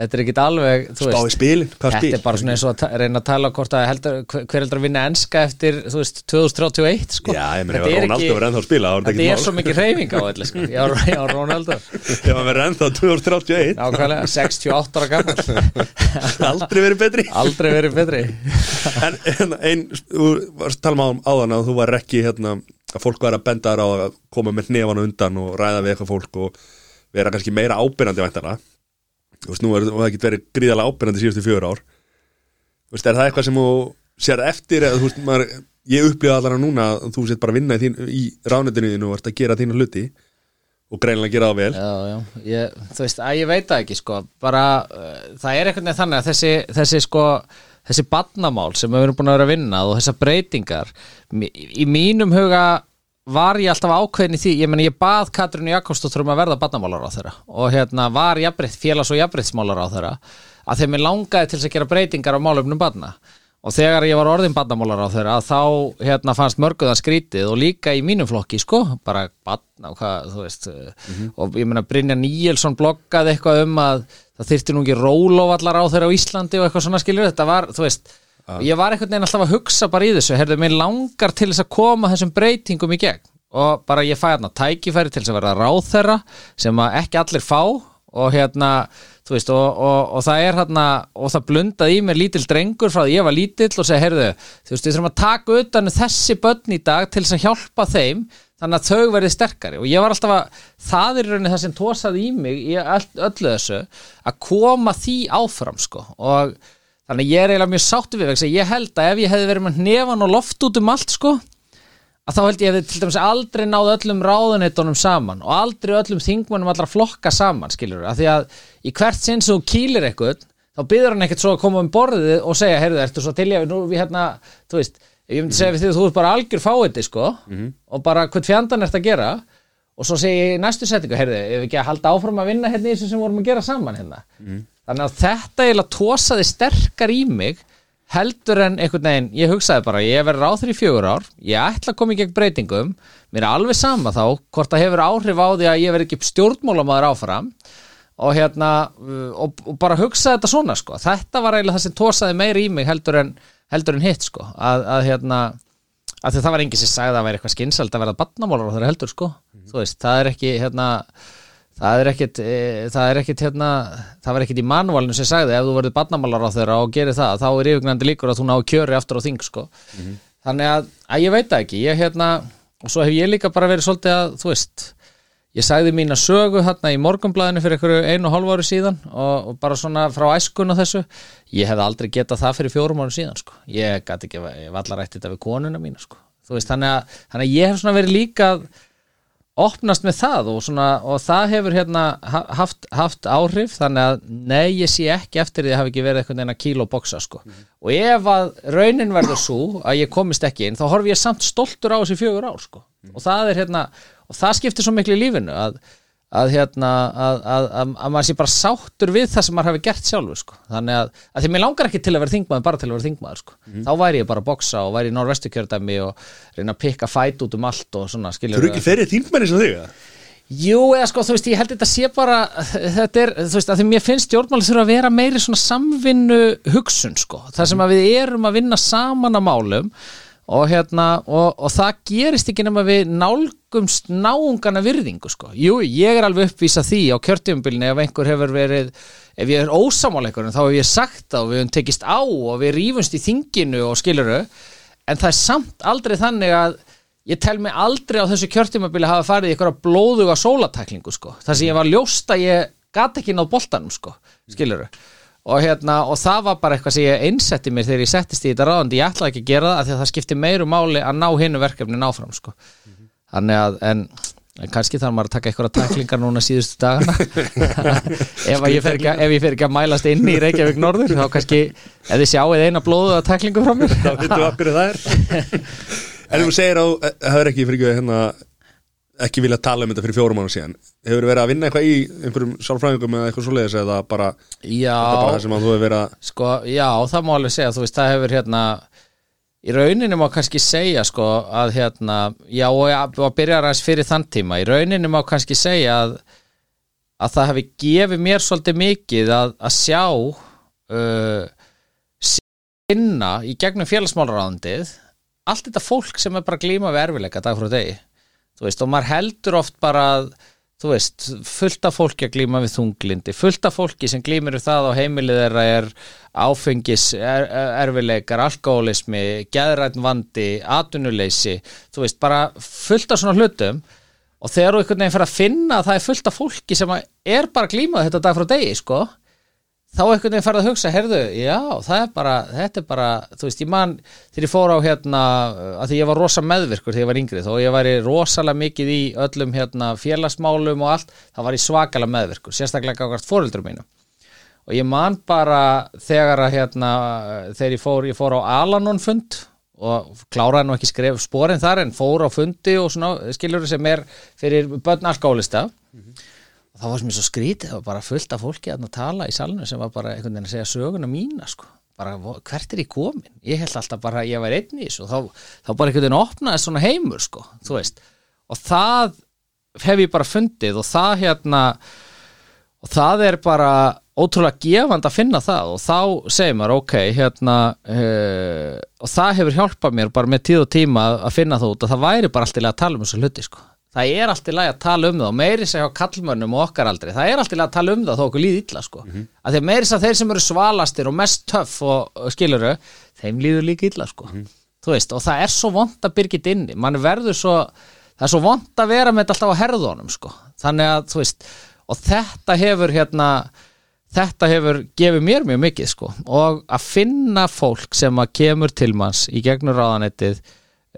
Þetta er ekkit alveg, þú spá veist spilin, hvað Þetta spil? er bara svona eins og að reyna að tala hvort að heldur, hver heldur að vinna enska eftir, þú veist, 2031 sko. Já, ég meina, ef ekki- verður ennþá að spila Þetta er svo mikið reyfing á öllu sko Já, já, Ronaldo. Ef hann verður ennþá 2031 Nákvæmlega, 68 ára gammal aldrei verið betri. Aldrei verið betri. En hérna, ein, þú varst að tala um áðan að þú var ekki hérna, að fólk var að benda þér á að koma með hnefana undan og ræða við eitthvað fólk og vera kannski meira ábyrjandi væntana Þú veist, nú er það ekki verið gríðalega ábyrjandi síðustu fjör ár. Þú veist, er það eitthvað sem þú sér eftir eða þú veist, maður, ég upplifa allar núna að þú sett bara vinna í, þín, í ránetinu þínu og ert að gera þínu hluti og greinilega gera það vel. Já, já, ég, þú veist, að ég veit það ekki sko, bara, uh, það er einhvern veginn þannig að þessi, þessi sko þessi badnamál sem við erum búin að vera að vinna og þessar breytingar í mínum huga var ég alltaf ákveðin í því, ég meni ég bað Katrínu Jakobsdóttur um að verða badnamálar á þeirra og hérna var jafnbreytt, félags og jafnbreyttsmálar á þeirra að þeim er langaði til að gera breytingar á málefnum badna og þegar ég var orðin badnamálar á þeirra þá hérna fannst mörguðan skrítið og líka í mínum flokki sko, bara badna og hvað, þú veist og ég meina Brynja Níelsson bloggaði eitthvað um að það þyrfti nú ekki rólóvallar á þeirra á Íslandi og eitthvað svona skilur þetta var, þú veist og ég var einhvern veginn alltaf að hugsa bara í þessu herðu, mér langar til þess að koma þessum breytingum í gegn. Og bara ég fæ hérna tækifæri til þess að vera ráðherra sem að ekki allir fá og hérna, þú veist, og, og, og það er hérna, og það blundaði í mér lítill drengur frá því ég var lítill og segi, heyrðu, þú veist, við þurfum að taka utan um þessi börn í dag til þess að hjálpa þeim þannig að þau verði sterkari. Og ég var alltaf að, það er rauninni það sem tósaði í mig í öll, öllu þessu að koma því áfram, sko, og þannig að ég er eiginlega mjög sáttu við vegna að ég held að ef ég hefði verið með nefan og loft út um allt, sko að þá held ég að við til dæmis aldrei náð öllum ráðuneytunum saman og aldrei öllum þingmannum allra flokka saman skilur að því að í hvert sinn sem þú kýlir eitthvað þá byður hann ekkert svo að koma um borðið og segja, heyrðu, ertu svo til ég nú við hérna, þú veist, ég myndi segja við því að þú ert bara algjör fáiði, sko og bara hvern fjandan ert að gera. Og svo segi ég í næstu setningu, heyrðu, ef við ekki að halda áfram að vinna hérna í þessu sem vorum að gera saman hérna þannig að þetta eiginlega tósaði sterkar í mig heldur en einhvern veginn, ég hugsaði bara ég verður á þeirri fjögur ár, ég ætla að koma í gegn breytingum, mér er alveg sama þá hvort það hefur áhrif á því að ég verð ekki stjórnmálamaður áfram og hérna, og, og bara hugsaði þetta svona sko, þetta var eiginlega það sem tósaði meira í mig heldur en, heldur en hitt sko, að, að hérna að það var enginn sem sagði að það væri eitthvað skynsald að verða badnamálar á þeirra heldur sko. Þú veist, það er ekki hérna það er ekkit, e, það er ekkit hérna, það var ekkit í manuálinu sem sagði ef þú verður badnamálar á þeirra og gerir það þá er yfirgnandi líkur að þú ná kjöri aftur á þing sko. þannig að, að ég veit ekki ég hérna, og svo hef ég líka bara verið svolítið að, þú veist ég sagði mína sögu hérna í morgunblæðinu fyrir einhverju einu og hálfu ári síðan og, og bara svona frá æskun og þessu ég hef aldrei getað það fyrir fjórum árum síðan sko. ég gæti ekki, ég hef allar rætt þetta við konuna mína sko. veist, þannig að, þannig að ég hef svona verið líka að opnast með það og, svona, og það hefur hérna ha- haft, haft áhrif þannig að nei, ég sé ekki eftir því að hafi ekki verið einhvern veginn að kíla og boksa sko. og ef að raunin verður svo að ég komist ekki inn, þá horfi ég samt stoltur á þessi fjögur ár sko. og það er hérna og það skiptir svo miklu í lífinu að, að hérna að, að, að, að maður sé bara sáttur við það sem maður hefur gert sjálfur sko. þannig að, að því mér langar ekki til að vera þingmaður bara til að vera þingmaður sko. þá væri ég bara að boksa og væri í norvestu kjördæmi og reyna að pikka fæt út um allt og svona Þú skilur eru ekki ferið þingmenni sem þig eða? Jú, eða sko, þú veist, ég held þetta sé bara þetta er, þú veist, að því mér finnst stjórnmáli þurfa að vera meiri svona samvinnu hugsun, sko, það sem að við erum að vinna saman að málum og hérna, og, og það gerist ekki nema við nálgumst náungana virðingu, sko. Jú, ég er alveg uppvísa því á kjörtjumbilni ef einhver hefur verið, ef ég er ósamáleikurinn þá hef ég sagt það og við höfum tekist á og við rífumst í þinginu og skiluru en það er samt aldrei þannig að ég tel mig aldrei á þessu kjörtímabili hafa farið í eitthvað blóðuga sólataklingu sko. þar sem ég var ljóst að ég gat ekki náð boltanum sko, skilur og, hérna, og það var bara eitthvað sem ég einsetti mér þegar ég settist í þetta ráðandi ég ætlaði ekki að gera það af því að það skipti meiru máli að ná hinnu verkefnin áfram sko. þannig að en, en kannski þarf maður að taka eitthvað taklingar núna síðustu dagana. Ef, að ég ekki, að- ef ég fer ekki að mælast inn í Reykjavík Norður þá kannski, ef þið sjáið eina blóðuga taklingu frá mér. Þá veitum við okkur það er. En þú segir að það er ekki fyrir hérna ekki vilja tala um þetta fyrir fjórum mánu síðan. Hefur verið að vinna eitthvað í einhverjum sálfræðingum eða eitthvað svoleiðis eða bara, Já, bara það sem að þú hefur verið að sko, já, það má alveg segja, þú veist, það hefur hérna í rauninni má kannski segja sko að hérna, já og, að byrja aðeins fyrir þann tíma, í rauninni má kannski segja að, að það hefði gefið mér svolítið mikið að, að sjá uh, sinna í gegnum félagsmálaráðandið allt þetta fólk sem er bara glíma við erfileika dag frá degi, þú veist, og maður heldur oft bara að þú veist, fullt af fólki að glíma við þunglindi, fullt af fólki sem glímir við það á heimilið þeirra er áfengis, er, erfileikar, alkoholismi, geðrætn vandi, atvinnuleysi, þú veist, bara fullt af svona hlutum. Og þegar þú einhvern veginn fyrir að finna að það er fullt af fólki sem er bara að glíma þetta dag frá degi, sko, þá einhvern veginn farið að hugsa, herðu, já, það er bara, þetta er bara, þú veist, ég man þegar ég fór á hérna, að því ég var rosa meðvirkur þegar ég var yngri, þó ég væri rosalega mikið í öllum hérna félagsmálum og allt, þá var ég svakalega meðvirkur sérstaklega ákvæmt fóröldur mínu og ég man bara þegar að hérna, þegar ég fór, ég fór á Alanon fund og kláraði nú ekki skref sporin þar en fór á fundi og svona, skiljur sem er fyrir börn alkoholista og það var sem ég svo skrítið, það var bara fullt af fólki að tala í salinu sem var bara einhvern veginn að segja söguna mína sko, bara hvert er ég komin? Ég held alltaf bara að ég var einn í þessu og þá, þá bara einhvern veginn opnaði svona heimur sko, þú veist, og það hef ég bara fundið og það hérna og það er bara ótrúlega gefand að finna það og þá segir maður ok, hérna uh, og það hefur hjálpað mér bara með tíð og tíma að- finna það út og það væri bara alltaf að tala um þessu hluti sko. Það er alltaf að tala um það og meiri segja á kallmönnum og okkar aldrei það er alltaf að tala um það þó okkur líð illa sko. mm -hmm. að því að meiri segja þeir sem eru svalastir og mest töff og, og skiluru þeim líður líka illa sko. þú veist, og það er svo vond að byrgit inni mann verður svo það er svo vond að vera með þetta alltaf á herðunum sko. þannig að, veist og þetta hefur hérna þetta hefur gefið mér mjög mikið sko. og að finna fólk sem að kemur til manns í gegnum ráðanettið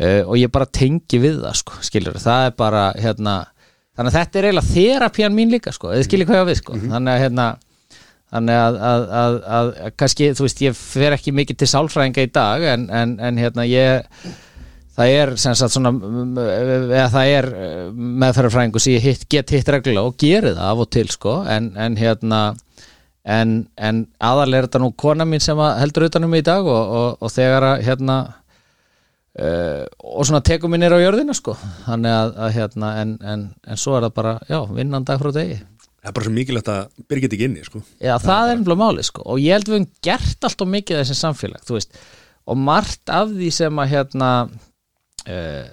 uh, og ég bara tengi við það sko, skilur, það er bara hérna, þannig að þetta er eiginlega þerapían mín líka sko, eða skiljið hvað ég á við sko. Þannig að hérna þannig að, að, að, að, kannski, þú veist, ég fer ekki mikið til sálfræðinga í dag en, en, en hérna ég það er sem sagt svona mm, eða það er meðferðarfræðingu sem ég hitt, get hitt reglulega og geri það af og til sko. En, en hérna en, en aðal er þetta nú kona mín sem heldur utanum í dag og, og, og þegar að hérna uh, og svona tekum minn er á jörðina sko. Þannig að, að hérna en, en, en svo er það bara, já, vinnan dag frá degi. Það er bara svo mikilvægt að byrja þetta ekki inni sko. Já, það er ennblá máli sko. Og ég held við höfum gert allt og mikið þessi samfélag, þú veist. Og margt af því sem að hérna uh,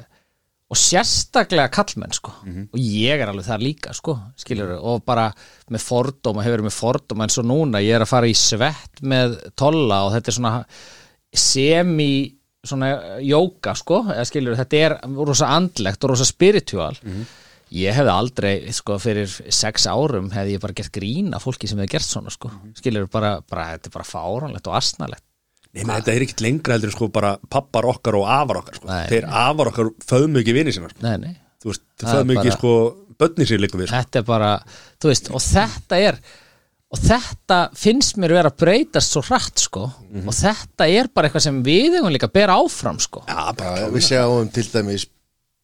og sérstaklega kallmenn sko. Og ég er alveg það líka sko skilur og bara með fordóma hefur með fordóma en svo núna. Ég er að fara í svett með tolla og þetta er svona semi svona jóka sko skilur þetta er rosa andlegt og rosa spiritual ég hefði aldrei sko fyrir sex árum hefði ég bara gert grín af fólki sem hefði gert svona sko skilur bara, bara þetta er bara fáranlegt og astnalegt Nei, menn, þetta er ekkit lengra heldur sko bara pappar okkar og afar okkar sko. Nei. Þeir afar okkar föðmu ekki vini sinna sko. nei, nei Þú veist, föðmu ekki bara- sko börni sér líka við sko. þetta er bara, þú veist, og þetta er og þetta finnst mér vera að breytast svo hratt sko og þetta er bara eitthvað sem við eigum líka að bera áfram sko Já, bara við sjáum til dæmis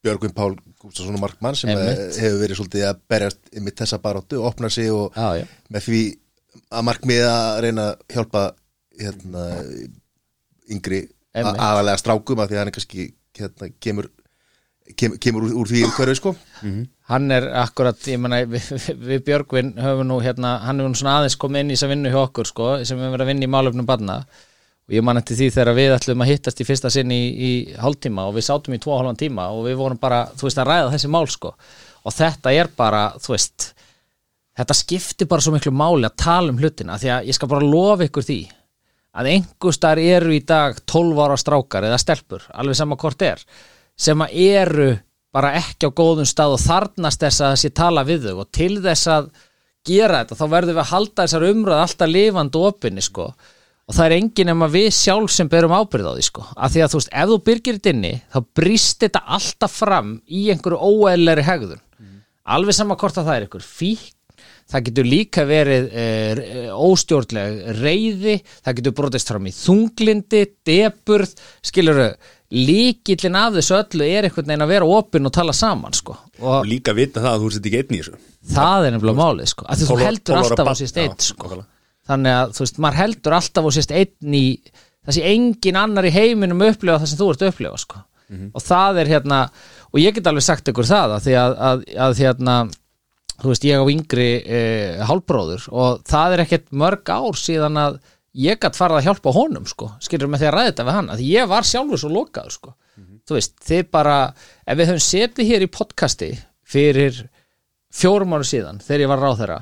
Björgvin Pál Gústason og Markmann sem Einmitt. eh, hefur verið svolítið að berjast með þessa baróttu, opna sig og já, já. með því að markmið að reyna að hjálpa hérna, yngri Einmitt. aðalega strákum að því að hann kannski hérna, kemur, kemur, kemur úr, úr því hverju sko. Hann er akkurat, ég menna við, við, Björgvin höfum nú hérna hann hefur nú svona aðeins komið inn í þess að vinna hjá okkur sko, sem við verið að vinna í málefnum barna. Og ég man eftir því þegar við ætlum að hittast í fyrsta sinn í, í hálftíma og við sátum í tvo hálfan tíma og við vorum bara, þú veist, að ræða þessi mál sko. Og þetta er bara, þú veist þetta skiptir bara svo miklu máli að tala um hlutina því að ég skal bara lofa ykkur því að einhverstar eru í dag 12 ára strákar eða stelpur, alveg sama hvort er sem að eru bara ekki á góðum stað og þarnast þess að þessi tala við þau. Og til þess að gera þetta þá verðum við að halda þessar umræð alltaf lifandi og opinni sko. Og það er engin nema við sjálf sem berum ábyrð á því sko. Af því að þú veist, ef þú byrgir þetta inni þá brýst þetta alltaf fram í einhverju óeðleri hegðun. Alveg sama hvort að það er einhver fík það getur líka verið e, óstjórnleg reyði, það getur brotist fram í þunglindi, deburð skiluru, líkillin af þessu öllu er einhvern veginn að vera opinn og tala saman sko. Og og líka vita það að þú sett ekki einn í þessu. Það er nefnilega málið sko, að þú heldur alltaf á sérst einn sko. þannig að þú veist, maður heldur alltaf á sérst einn í sé engin annar í heiminum upplifa það sem þú ert að upplifa sko. og það er hérna og ég get alveg sagt ykkur það að því að, að, að hérna þú veist, ég á yngri e, hálbróður og það er ekkert mörg ár síðan að ég gætt farið að hjálpa honum sko, skilur með því að ræða þetta við hann því ég var sjálfur svo lokaður sko. Þú veist, þið bara, ef við höfum setið hér í podcasti fyrir fjórum ára síðan þegar ég var ráðherra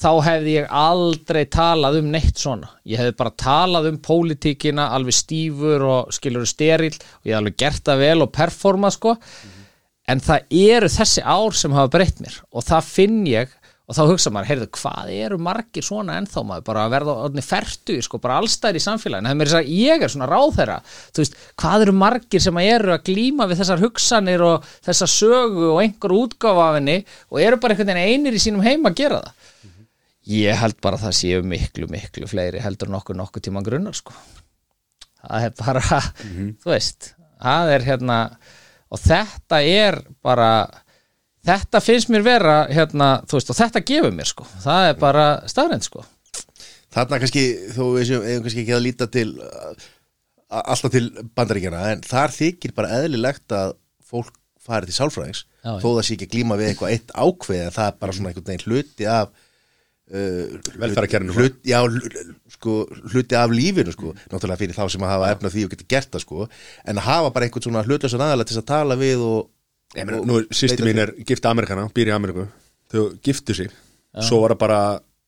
þá hefði ég aldrei talað um neitt svona. Ég hefði bara talað um pólitíkina alveg stífur og skilur steril og ég hefði alveg gert það vel og performa sko. En það eru þessi ár sem hafa breytt mér og það finn ég og þá hugsa maður, heyrðu, hvað eru margir svona ennþá maður, bara að verða orðni fertu sko, bara allstæðir í samfélaginu, það er mér að segja ég er svona ráðherra, þú veist, hvað eru margir sem eru að glíma við þessar hugsanir og þessa sögu og einhver útgáfa af henni og eru bara einhvern veginn einir í sínum heim að gera það? Ég held bara að það séu miklu, miklu fleiri heldur nokkur nokkur tíma grunnar sko. Það er bara, þú veist það er hérna og þetta er bara þetta finnst mér vera hérna, þú veist, og þetta gefur mér sko það er bara staðrænt sko Þarna kannski, þó við séum, eigum kannski ekki að líta til uh, alltaf til bandaríkjana, en þar þykir bara eðlilegt að fólk fari til sálfræðings, Já, þó það sé ekki að glíma við eitthvað eitt ákveð, en það er bara svona einhvern veginn hluti af uh, Velferðarkerfinu. hlut, Já, hl- sko, hluti af lífinu, sko náttúrulega fyrir þá sem að hafa efna því og geta gert það, sko en að hafa bara einhvern svona hlutlösa aðalega til að tala við Ég og nú, sýsti mín er gift Amerikana, býr í Ameriku þau giftu sig, svo var það bara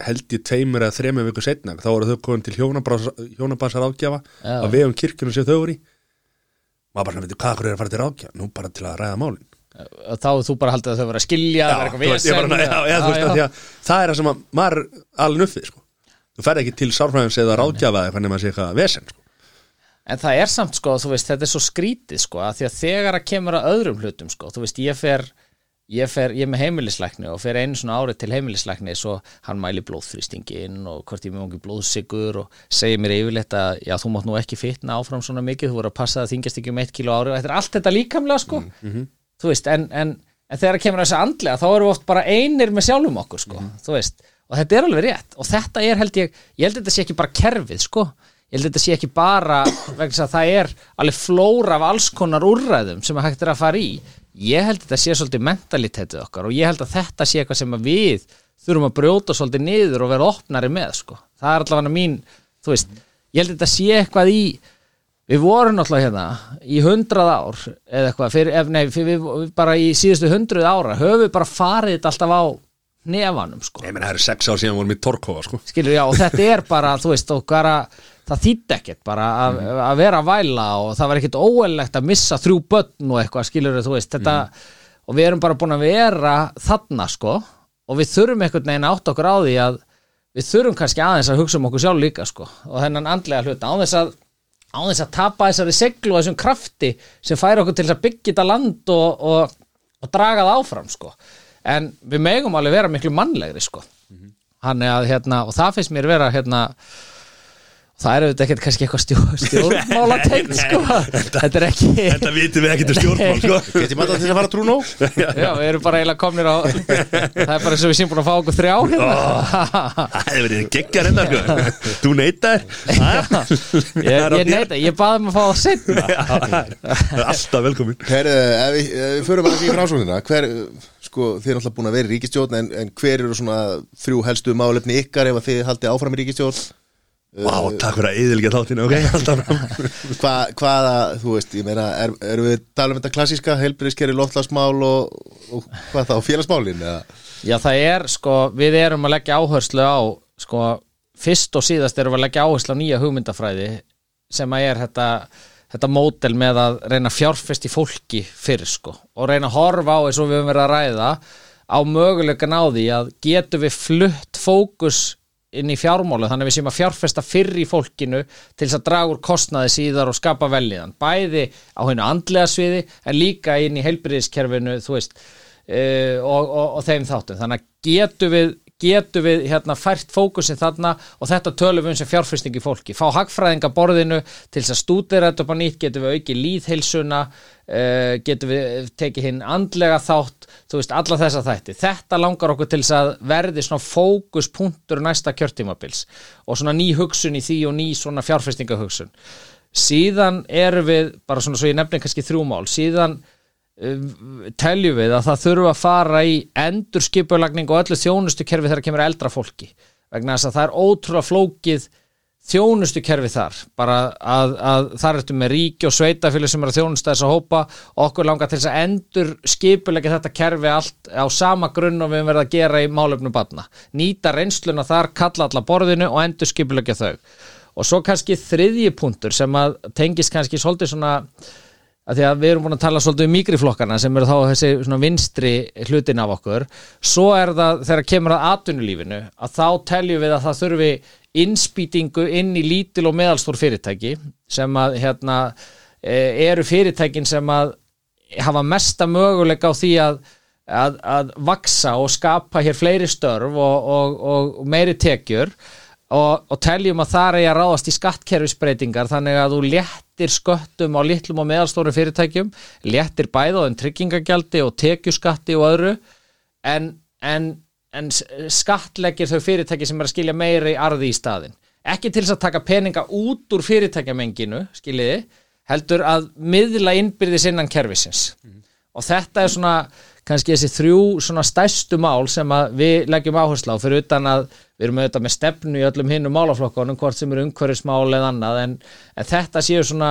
held ég tveimur eða þremur viku setna þá voru þau komin til hjónabansar ágjafa Já. á vegum kirkjunum sem þau voru í. Maður bara svona, veitir, hvað akkur er að fara til ráðgjafa? Nú bara til að ræða málin. Og þá þú bara haldið að þau vera að skilja það er þú eitthvað veist, ég bara, vesen, já, já, þú veist, já, af því að það er það sem að maður alveg nuffið, sko. Þú ferð ekki til sárfræðins eða ráðgjafa eða hvernig maður sé eitthvað vesen, sko En það er samt sko, þú veist, þetta er svo skrítið sko, að því að þegar að kemur að öðrum hlutum sko, þú veist, ég fer ég fer, ég er með heimilislækni og fer einu svona árið til heimilislækni svo hann mæli blóðþrýstingin og hvort ég með ungi blóðsigur og segir mér yfirleitt að já, þú mátt nú ekki fitna áfram svona mikið, þú voru að passa að þingjast ekki um eitt kíló ári og þetta er allt þetta líkamlega sko. Þú veist, en, en, en þegar kemur að þessi andlega þá erum við oft bara einir með sjálfum okkur sko, þú veist, og þetta er alveg rétt. Og þetta er held ég, ég held að þetta sé ekki bara kerfið sko, ég held að þetta sé ekki bara vegna þess að það er alveg flóra af alls konar úrræðum sem að hægt er að fara í. Ég held að þetta sé svolítið mentalitetið okkar og ég held að þetta sé eitthvað sem við þurfum að brjóta svolítið niður og vera opnari með sko, það er allavega mín þú veist, ég held að þetta sé eitthvað í Við vorum náttúrulega hérna í hundrað ár eða eitthvað, fyrir, ef, nei, fyrir, bara í síðustu hundruð ára höfum við bara farið þetta alltaf á nefanum sko. ég meina, það eru sex ár síðan vorum við torkóa, sko. Skilur, já, og þetta er bara, þú veist, og bara, það þýtti ekkert bara að, að vera að væla og það var ekkert óeðlegt að missa þrjú börn og eitthvað, skilur, þú veist, þetta og við erum bara búin að vera þarna, sko, og við þurfum einhvern veginn átt okkur á því að við þurfum kannski aðeins að hugsa um okkur sjálf líka, sko, og þennan andlega hluta, á þess að á þess að tapa þessari seglu og þessum krafti sem færi okkur til að byggja þetta land og, og, og draga það áfram sko. en við megum alveg vera miklu mannlegri sko. Þannig að hérna, og það finnst mér vera hérna það er auðvitað ekkert kannski eitthvað stjó, stjórnmála tengt sko. þetta er ekki þetta vitum við ekki til stjórnmál, sko. Geti maður til að fara trúnó? já, við erum bara eiginlega komnir á það er bara eins og við séum búin að fá okkur þrjá hérna. það hefur verið geggjar enda, sko. Þú neytar ég, ég neita, ég baði um að fá það setna alltaf velkomin Herðu, ef við, förum að því framsóknina hver, sko, þið er náttúrulega búin að vera í ríkistjórn en, en hver eru svona þrjú helstu málefni ykkar ef að þið haldið áfram í ríkistjórn Vá, takk fyrir að yðilgja þáttinu, ok, alltaf Hva, hvaða, þú veist, ég meina er, erum við tala um þetta klassíska heilbriðskeri loftlagsmál og, og hvað þá, félagsmálin eða? Já, það er, sko, við erum að leggja áherslu á, sko, fyrst og síðast erum við að leggja áherslu á nýja hugmyndafræði sem að er þetta, þetta mótel með að reyna fjárfest í fólki fyrr, sko, og reyna að horfa á eins og við höfum verið að ræða á möguleikan á því að getum við flutt fókus inn í fjármálu þannig að við séum að fjárfesta fyrr í fólkinu til þess að draga úr kostnaði síðar og skapa velliðan, bæði á hennu andlega sviði en líka inn í heilbyrðiskerfinu þú veist uh, og, og, og þeim þáttum. Þannig að getum við, getum við hérna fært fókusin þarna og þetta tölum við um sem fjárfyrsting í fólki. Fá hagfræðinga borðinu til þess að stúdera þetta upp á nýtt, getum við auki líðheilsuna uh, getum við tekið hinn andlega þátt þú veist, alla þessa þætti. Þetta langar okkur til að verði svona fókuspunktur næsta kjörtímabils og svona ný hugsun í því og ný svona fjárfyrstingahugsun síðan erum við, bara svona svo ég nefnir kannski þrjúmál, síðan uh, teljum við að það þurfa að fara í endur skipulagning og öllu þjónustu kerfi þegar kemur eldra fólki. Vegna þess að það er ótrúlega flókið þjónustu kerfi þar. Bara að, að þar ertu með ríki og sveitafélag sem er að þjónusta þess að hópa. Okkur langar til þess að endur skipulegja þetta kerfi allt á sama grunn og við verið að gera í málefnum batna nýta reynsluna þar, kalla alla borðinu og endur skipulegja þau. Og svo kannski þriðji punktur sem að tengist kannski svolítið svona að því að við erum búin að tala svolítið um mikriflokkana sem eru þá þessi svona vinstri hlutin af okkur, svo er það þegar kemur að atvinnulífinu að þá teljum við að það þurfi innspýtingu inn í lítil og meðalstór fyrirtæki sem að hérna e, eru fyrirtækin sem að hafa mesta möguleika á því að að, að vaksa og skapa hér fleiri störf og, og, og meiri tekjur. Og, og teljum að það er að ráðast í skattkerfisbreytingar þannig að þú léttir sköttum á litlum og meðalstórum fyrirtækjum léttir bæð á þeim tryggingagjaldi og tekjuskatti og öðru. En, en, en skattleggir þau fyrirtæki sem er að skilja meira í arði í staðin ekki til þess að taka peninga út úr fyrirtækjamenginu skiljiði, heldur að miðla innbyrðis innan kerfisins. Og þetta er svona kannski þessi þrjú svona stærstu mál sem við leggjum áherslu á fyrir utan að við erum auðvitað með stefnu í öllum hinnum málaflokkonum hvort sem eru umhverfismál eða annað en, en þetta séu svona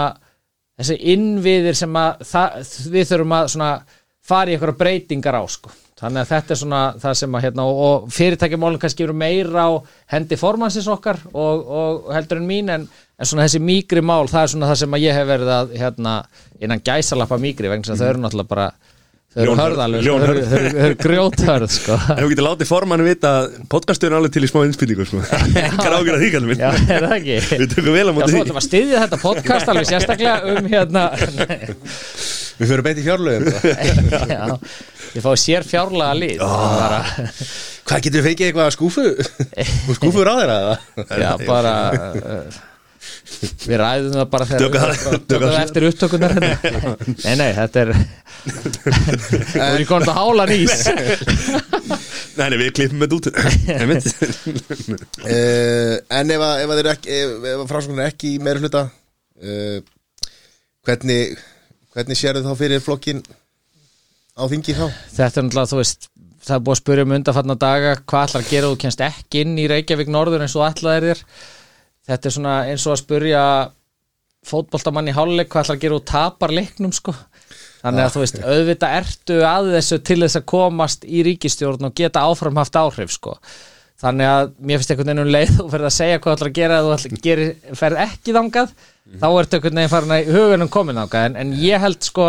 þessi innviðir sem að það, við þurfum að fara í eitthvað breytingar á sko þannig að þetta er svona það sem að hérna og, og fyrirtækjumálum kannski eru meira á hendi formansins okkar og, og heldur en mín en, en svona þessi mýgri mál það er svona það sem að ég hef verið að hérna innan gæsalappa mýgri vegna sem mm þau eru náttúrulega bara Þau eru hörðalur, þau eru- grjóthörð sko. En þú getur látið formannu vita að podcastur er alveg til í smá innspýtingu sko. Engar ágjör að því minn. Já, er það ekki? Við tökum vel á Já, móti þú því. ætlum að styðja þetta podcast alveg sérstaklega um hérna. Við fyrir beint í fjárlögum Já, ég fái sér fjárlega lið oh. bara, Hvað getur við fengið eitthvað skúfu? Skúfur á þeirra eða? Já, bara uh, Við ræðum það bara þegar eftir upptökunar hérna. Nei, nei, þetta er Þú er í konum að hála nýs Nei, nei, við klippum þetta út uh, En ef að, þeir ekki ef, að framsóknar er ekki í meira hluta uh, hvernig hvernig sérðu þá fyrir flokkin á þingi þá? Þetta er náttúrulega, þú veist Það er búið að spyrja um undanfarnar daga hvað ætlar að gera og þú kennst ekki inn í Reykjavík Norður eins og ætlaðir þér? Þetta er svona eins og að spyrja fótboltamann í háluleik hvað ætlar að gera og tapar leiknum sko? Þannig að þú veist, auðvitað ertu að þessu til þess að komast í ríkistjórn og geta áfram haft áhrif sko. Þannig að mér finnst einhvern veginn um leið og ferð að segja hvað ætlar að gera að þú gera, ferð ekki þangað þá ertu einhvern veginn farin að hugunum komin þangað. En, en ég held sko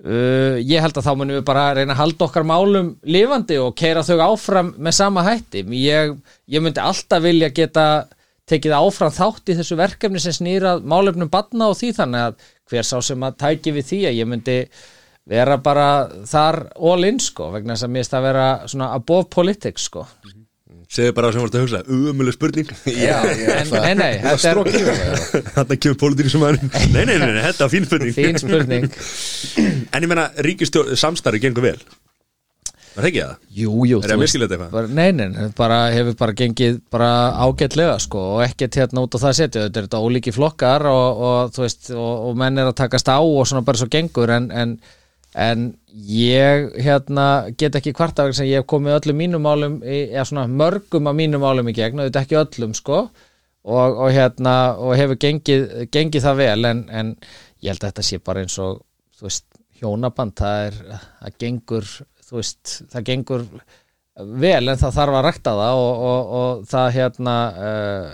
Uh, ég held að þá munum við bara reyna að halda okkar málum lifandi og keira þau áfram með sama hætti. Ég, ég myndi alltaf vilja geta tekið áfram þátt í þessu verkefni sem snýrað málefnum badna og því þannig að hver sá sem að tæki við því að ég myndi vera bara þar all in sko vegna þess að mér finnst að vera svona above politics sko Segðu bara það sem vorst að hugsa Umulig spurning. Já, en, nei, nei, þetta er Þetta kemur pólitík sem aðeins Nei, nei, nei, þetta er fín spurning. Fín spurning. En ég meina, ríkistjórn samstarfi gengur vel. Það er ekki það? Jú, jú, Er þú ég að veist, miskilja þetta eitthvað? bara, Nei, nei, nei, bara hefur bara gengið bara ágætlega sko og ekkert hérna út á það setju þetta er þetta ólíki flokkar og, og þú veist og, og menn er að takast á og svona bara svo gengur en, en, en ég hérna get ekki kvarta vegna sem ég hef komið öllum mínum málum í, eða svona mörgum af mínum málum í gegn og þetta ekki öllum sko. Og, og hérna og hefur gengið, gengið það vel en, en ég held að þetta sé bara eins og þú veist, hjónaband það er, það gengur þú veist, það gengur vel en það þarf að rækta það og, og, og það hérna uh,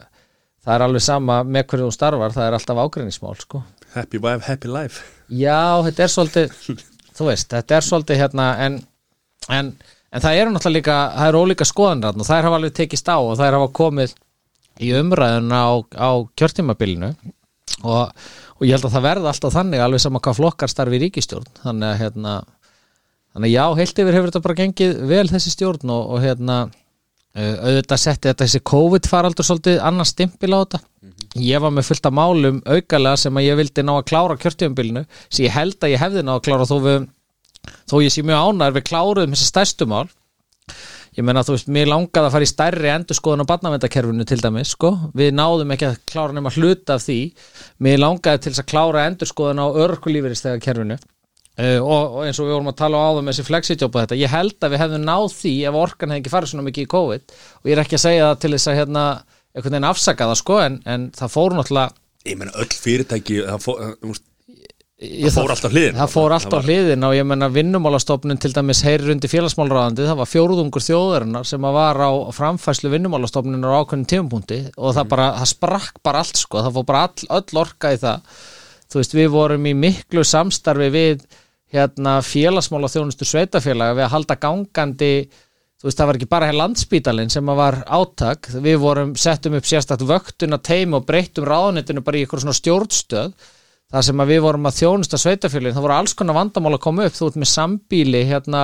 það er alveg sama með hverju þú starfar það er alltaf ágreinismál sko. Happy wife, happy life. Já, þetta er svolítið þú veist, þetta er svolítið hérna en, en, en það eru náttúrulega líka það eru ólíka skoðanræðn og þær hafa alveg tekist á og þær hafa komið í umræðuna á, á kjörtímabilinu og, og ég held að það verða alltaf þannig alveg sama hvað flokkar starfi í ríkistjórn þannig að hérna þannig að já, heilt yfir hefur þetta bara gengið vel þessi stjórn og, og hérna uh, auðvitað setti þetta þessi COVID faraldur svolítið annar stimpil á þetta ég var með fullt af málum aukalega sem að ég vildi ná að klára kjörtíðumbilinu sem ég held að ég hefði ná að klára þó, við, þó ég sé mjög ánæður við kláruðum þessi stærstu mál. Ég meina þú veist, mér langaði að fara í stærri endurskoðun á barnavendakerfinu til dæmis sko. við náðum ekki að klára nema hluta af því. Mér langaði til þess að klára endurskoðun á örkulífeyrislega kerfinu uh, og, og eins og við vorum að tala á áðum þessi flexitjópa þetta, ég held að við hefðum náð því ef orkan hefði ekki farið svona mikið í COVID. Og ég er ekki að segja það til þess að hérna, einhvern veginn afsaka það sko en, en það fór náttúrulega Ég meina öll fyrirtæki það fó, þú veist, Ég, Það fór allt á hliðina. Það fór allt Það á var- hliðin og ég menna vinnumálastofnun til dæmis heyrir undir félagsmálraðandi það var fjóruðungur þjóðarinnar sem að var á framfæslu vinnumálastofnunar á ákveðnum tímapunkti og það bara, það sprakk bara allt sko, það fór bara all, öll orka í það þú veist, við vorum í miklu samstarfi við hérna félagsmála þjónustu sveitafélaga við að halda gangandi þú veist, það var ekki bara hér landsbítalinn sem var átak, við vorum settum upp sérstakt vöktuna teim og breyttum ráðunitinu bara í eitthvað svona stjórnstöð. Það sem við vorum að þjónusta sveitafélagin, það voru alls konar vandamál að koma upp, þú ert með sambíli hérna,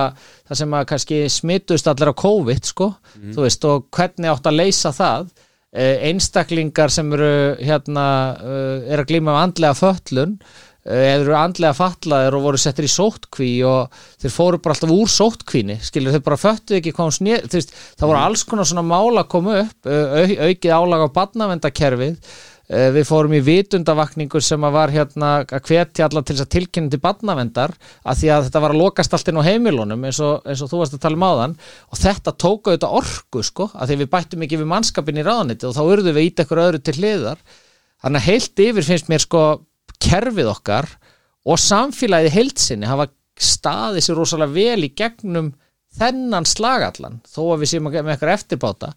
það sem að kannski smitust allir á COVID, sko, þú veist og hvernig átt að leysa það? Eh, einstaklingar sem eru hérna, eh, er að glíma með andlega föllun eða eru andlega fatlaðir og voru settir í sóttkví og þeir fóru bara alltaf úr sóttkvíni skilur þeir bara föttu ekki hvað hún veist, það voru alls konar svona mál að koma upp eh, au, aukið álag á barnavendakerfið Eh, við fórum í vitundavakningu sem að var hérna að hvetja alla til þess að tilkynna til barnavendar að því að þetta var að lokast allt inn á heimilunum eins og, eins og þú varst að tala um áðan. Og þetta tók auðvitað orku sko að því við bættum ekki við mannskapin í ráðaniti og þá urðum við ít ekkur öðru til hliðar. Þannig að heilt yfir finnst mér sko kerfið okkar og samfélagið heilsinni hafa staðið sér rosalega vel í gegnum þennan slagallan þó að við séum að með eitthvað eftirbáta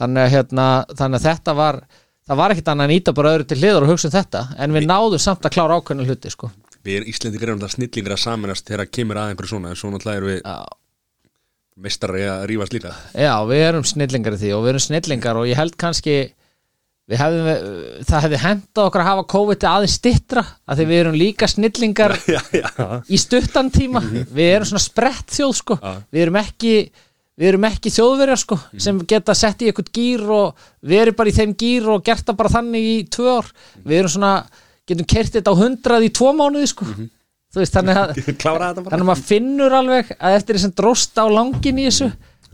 þannig að, hérna, þannig að þetta var það var ekkit annað en íta bara öðru til hliðar og hugsa um þetta en við náðum samt að klára ákveðna hluti sko. Við erum Íslendingar erum það snillingar að saminast þegar að kemur að einhverju svona en svo náttúrulega erum við Já. mestari að rífast líka Já, við erum snillingar í því og við erum snillingar og ég held kannski hefðum, það hefði henda okkur að hafa COVID aðeins stittra að því við erum líka snillingar Já, já, í stuttan tíma. Við erum svona sprett þjóð sko. Já. við erum ekki við erum ekki þjóðverjar sko sem geta sett í eitthvað gýr og verið bara í þeim gýr og gert það bara þannig í tvö ár. Við erum svona, getum kert þetta á hundrað í tvo mánuði sko. Þú veist þannig að þannig að maður finnur alveg að eftir þessum dróst á langin í þessu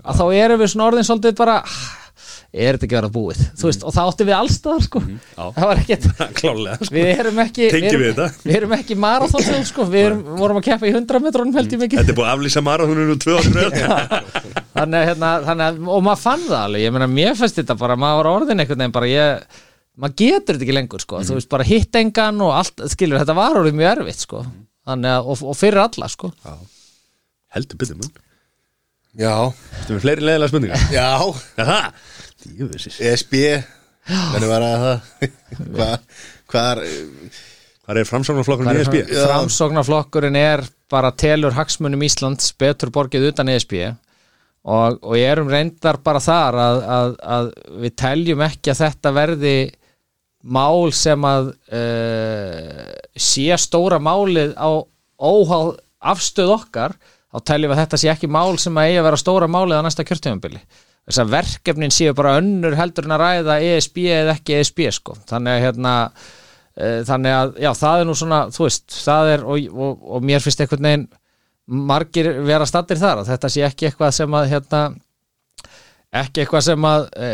að þá erum við svona orðin svolítið bara "Ah, er þetta ekki verið að búið? Þú veist, og það átti við allstaðar sko. Já. það var ekkert sko. við erum ekki Tengjum erum, við þetta? við erum ekki marathonsjóð sko. Við erum, vorum að keppa í 100 metrónum held ég mikið. Þetta er búið að aflýsa röð. Þannig, hérna, þannig að, og maður fann það alveg. Ég meina, mér fannst þetta bara, maður var orðin einhvern veginn bara ég, maður getur þetta ekki lengur sko, þú veist, bara hitt engan og allt, skilur, þetta var orðið mjög erfitt sko, þannig að, og, og fyrir alla sko. Heldur byrðum Já, Þetta er fleiri leiðilega spurningar? Já. Já, það ESB Hvernig var að það? Hvað er Hvað er framsáknarflokkurinn í E ESB? Já. framsóknarflokkurinn er bara telur hagsmunum Íslands betur borgið utan ESB og, og ég erum reyndar bara þar að, að, að við teljum ekki að þetta verði mál sem að uh, sé stóra málið á óháð afstöð okkar. Þá teljum við að þetta sé ekki mál sem að eigi að vera stóra málið á næsta kjörtíðanbili þess að verkefnin séu bara önnur heldur en að ræða ESB eða ekki ESB sko. Þannig að hérna uh, þannig að já það er nú svona þú veist það er og, og, og mér finnst einhvern veginn margir vera stattir þar að þetta sé ekki eitthvað sem að hérna ekki eitthvað sem að e,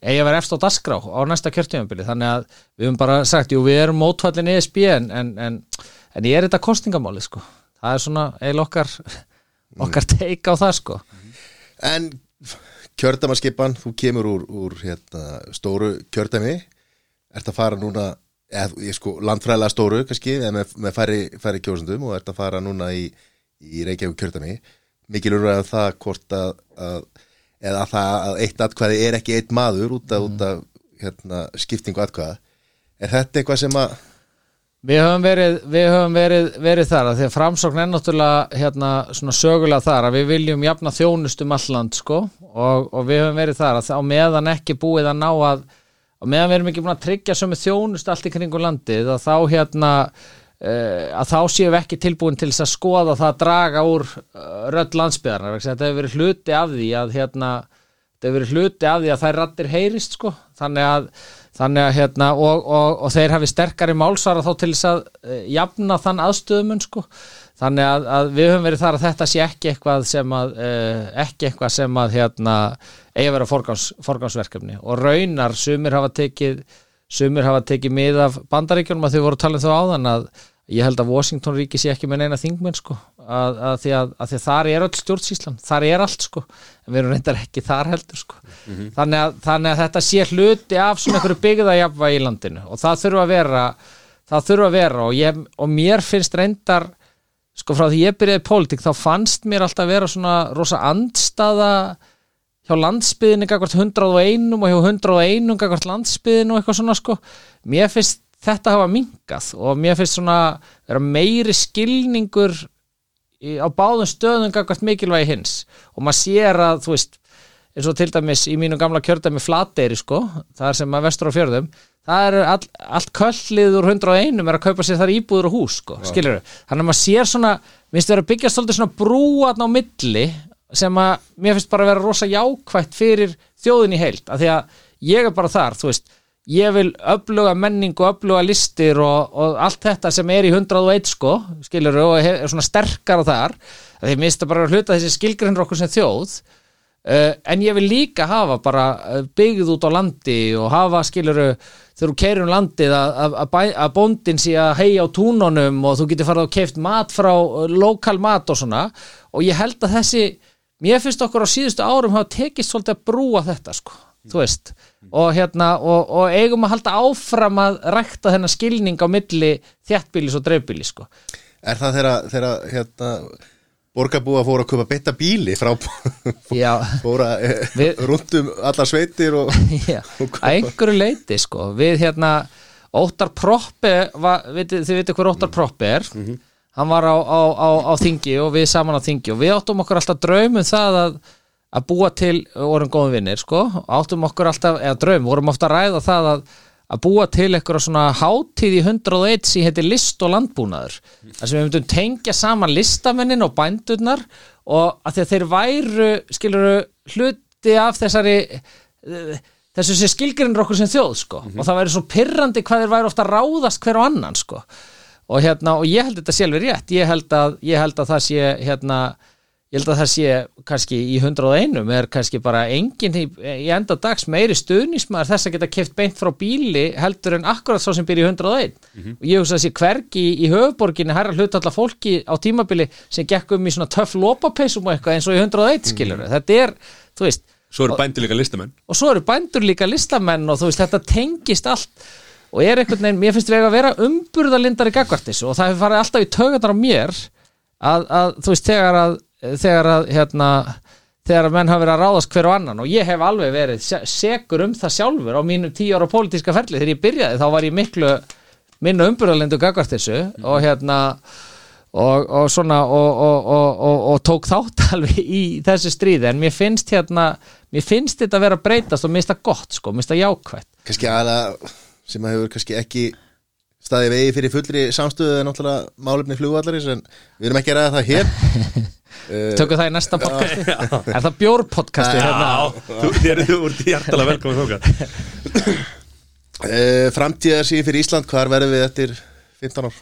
eigi að vera eftir á dasgrá á næsta kjörtíðanbili þannig að við höfum bara sagt jú við erum mótfallin ESB en, en, en, en ég er þetta kostingamáli sko. Það er svona eiginlega okkar okkar teik á það sko. En kjördæmaskipan, þú kemur úr, úr hérna, stóru kjördæmi. Ert að fara núna ég sko, landfræðilega stóru kannski með, með færri, færri kjósundum og ert að fara núna í, í Reykjavík kjördæmi. Mikil urræða það hvort að, að eða það að eitt atkvæði er ekki eitt maður út af, út af hérna, skiptingu atkvæða. Er þetta eitthvað sem að Við höfum verið, við höfum verið, verið þar að því að framsókn er náttúrulega hérna, svona sögulega þar að við viljum jafna þjónustum alland sko og, og við höfum verið þar að á meðan ekki búið að ná að á meðan við erum ekki búin að tryggja sömu þjónust allt í kringum landið að þá hérna uh, að þá séum við ekki tilbúin til þess að skoða það að draga úr uh, rödd landsbyðarnar þetta hefur verið hluti af því að hérna þetta hefur verið hluti af því að þær rattir heyrist sko þannig að, þannig að hérna og, og, og þeir hafi sterkari málsvara þá til þess að e, jafna þann aðstöðumun sko. Þannig að, að við höfum verið þar að þetta sé ekki eitthvað sem að e, ekki eitthvað sem að hérna eigi að vera forgáms, forgámsverkefni og raunar sumir hafa tekið sumir hafa tekið mið af bandaríkjunum að þau voru að tala um þau áðan að ég held að Washington ríki sé ekki með neina þingmenn sko, að, að, því að, að því að þar er öll stjórnsíslan, þar er allt sko. En við erum reyndar ekki þar heldur sko. Þannig, að, þannig að þetta sé hluti af svona einhverju byggðajafva í landinu og það þurfa að vera það þurfa að vera og, ég, og mér finnst reyndar sko frá því ég byrjaði í pólitík þá fannst mér alltaf vera svona rosa andstaða hjá landsbyðinni gagvart 101 og hjá 101 gagvart landsbyðinu og eitthvað svona sko. Mér finnst þetta hafa mingað og mér finnst svona vera meiri skilningur í, á báðum stöðum gagvart mikilvægi hins. Og maður sér að þú veist eins og til dæmis í mínu gamla kjördæmi flateyri sko, það er sem að vestur á fjörðum það er all, allt köllið úr 101 er að kaupa sér þar íbúður og hús sko, skilur þau, þannig að maður sér svona minnst vera að byggja svolítið svona brúan á milli sem að mér finnst bara að vera rosa jákvætt fyrir þjóðin í heilt, af því að ég er bara þar, þú veist, ég vil öfluga menning og öfluga listir og, og allt þetta sem er í 101 sko, skilur þau, og er svona sterkar á þar, því minnst að bara hluta þessi skilgrinnur okkur sem þjóð. Uh, en ég vil líka hafa bara uh, byggð út á landi og hafa skiluru þegar þú keirir um landið að, að, að, að bóndin sé að heia á túnunum og þú getur farið og keift mat frá uh, lokal mat og svona. Og ég held að þessi mér finnst okkur á síðustu árum hafa tekist svolítið að brúa þetta sko þú veist. Og hérna og, og eigum að halda áfram að rækta þennan skilning á milli þjættbílis og dreifbílis sko. Er það þeirra hérna, borgarbúa fóru að köpa betta bíli frá fóru að rundum allar sveitir og að einhverju leiti sko. Við hérna Óttar Proppi, þið veitir hver Óttar Proppi er? Hann var á, á, á, á þingi og við saman á þingi og við áttum okkur alltaf draumum það að, að búa til vorum góðum vinnir sko áttum okkur alltaf, eða draum, vorum ofta að ræða það að, að búa til eitthvað svona hátíð í 101 sem heiti list og landbúnaður. Þar sem við myndum tengja saman listamennin og bændurnar og að því að þeir væru skiluru hluti af þessari eh, þessu sem skilgrinnir okkur sem þjóð sko. Og það væri svo pirrandi hvað þeir væri ofta að ráðast hver á annan sko. Og hérna og ég held þetta sjálfur rétt. Ég held að, ég held að það sé hérna ég held að það sé kannski í 101 er kannski bara engin í, í enda dags meiri stuðnismæður þess að geta keft beint frá bíli heldur en akkurat svo sem býr í 101 og ég hugsa að sé hvergi í, í höfuborginni herra hlutalla fólki á tímabili sem gekk um í svona töff lópapeisum eitthvað eins og í 101 skilur þetta er, þú veist Svo eru bændur líka listamenn. og svo eru bændur líka listamenn og þú veist þetta tengist allt. Og er einhvern veginn, mér finnst eiga að vera umburðalindar í gagvartis og það hefur farið alltaf í tögarnar á mér að, að þú veist þegar að þegar að hérna þegar að menn hafa verið að ráðast hver og annan. Og ég hef alveg verið se- sekur um það sjálfur á mínum tíu ára pólitíska ferli. Þegar ég byrjaði þá var ég miklu minna umburðalindu gagvartisu og hérna og, og svona og, og, og, og, og tók þátt alveg í þessu stríði. En mér finnst hérna mér finnst þetta að vera að breytast og mér finnst það gott sko, mér finnst það jákvætt. Kannski aðalega sem að hefur kannski ekki staðið vegi fyrir fullri samstöðu en náttúrulega málefni flugvallarins en við erum ekki að ræða það hér. Eh, Tökum það í næsta podcasti Er það bjórpodcasti hérna? Þú þér þú ert hjartalega velkomin þóka uh, Framtíðar síðan fyrir Ísland, hvar verðum við eftir 15 ár?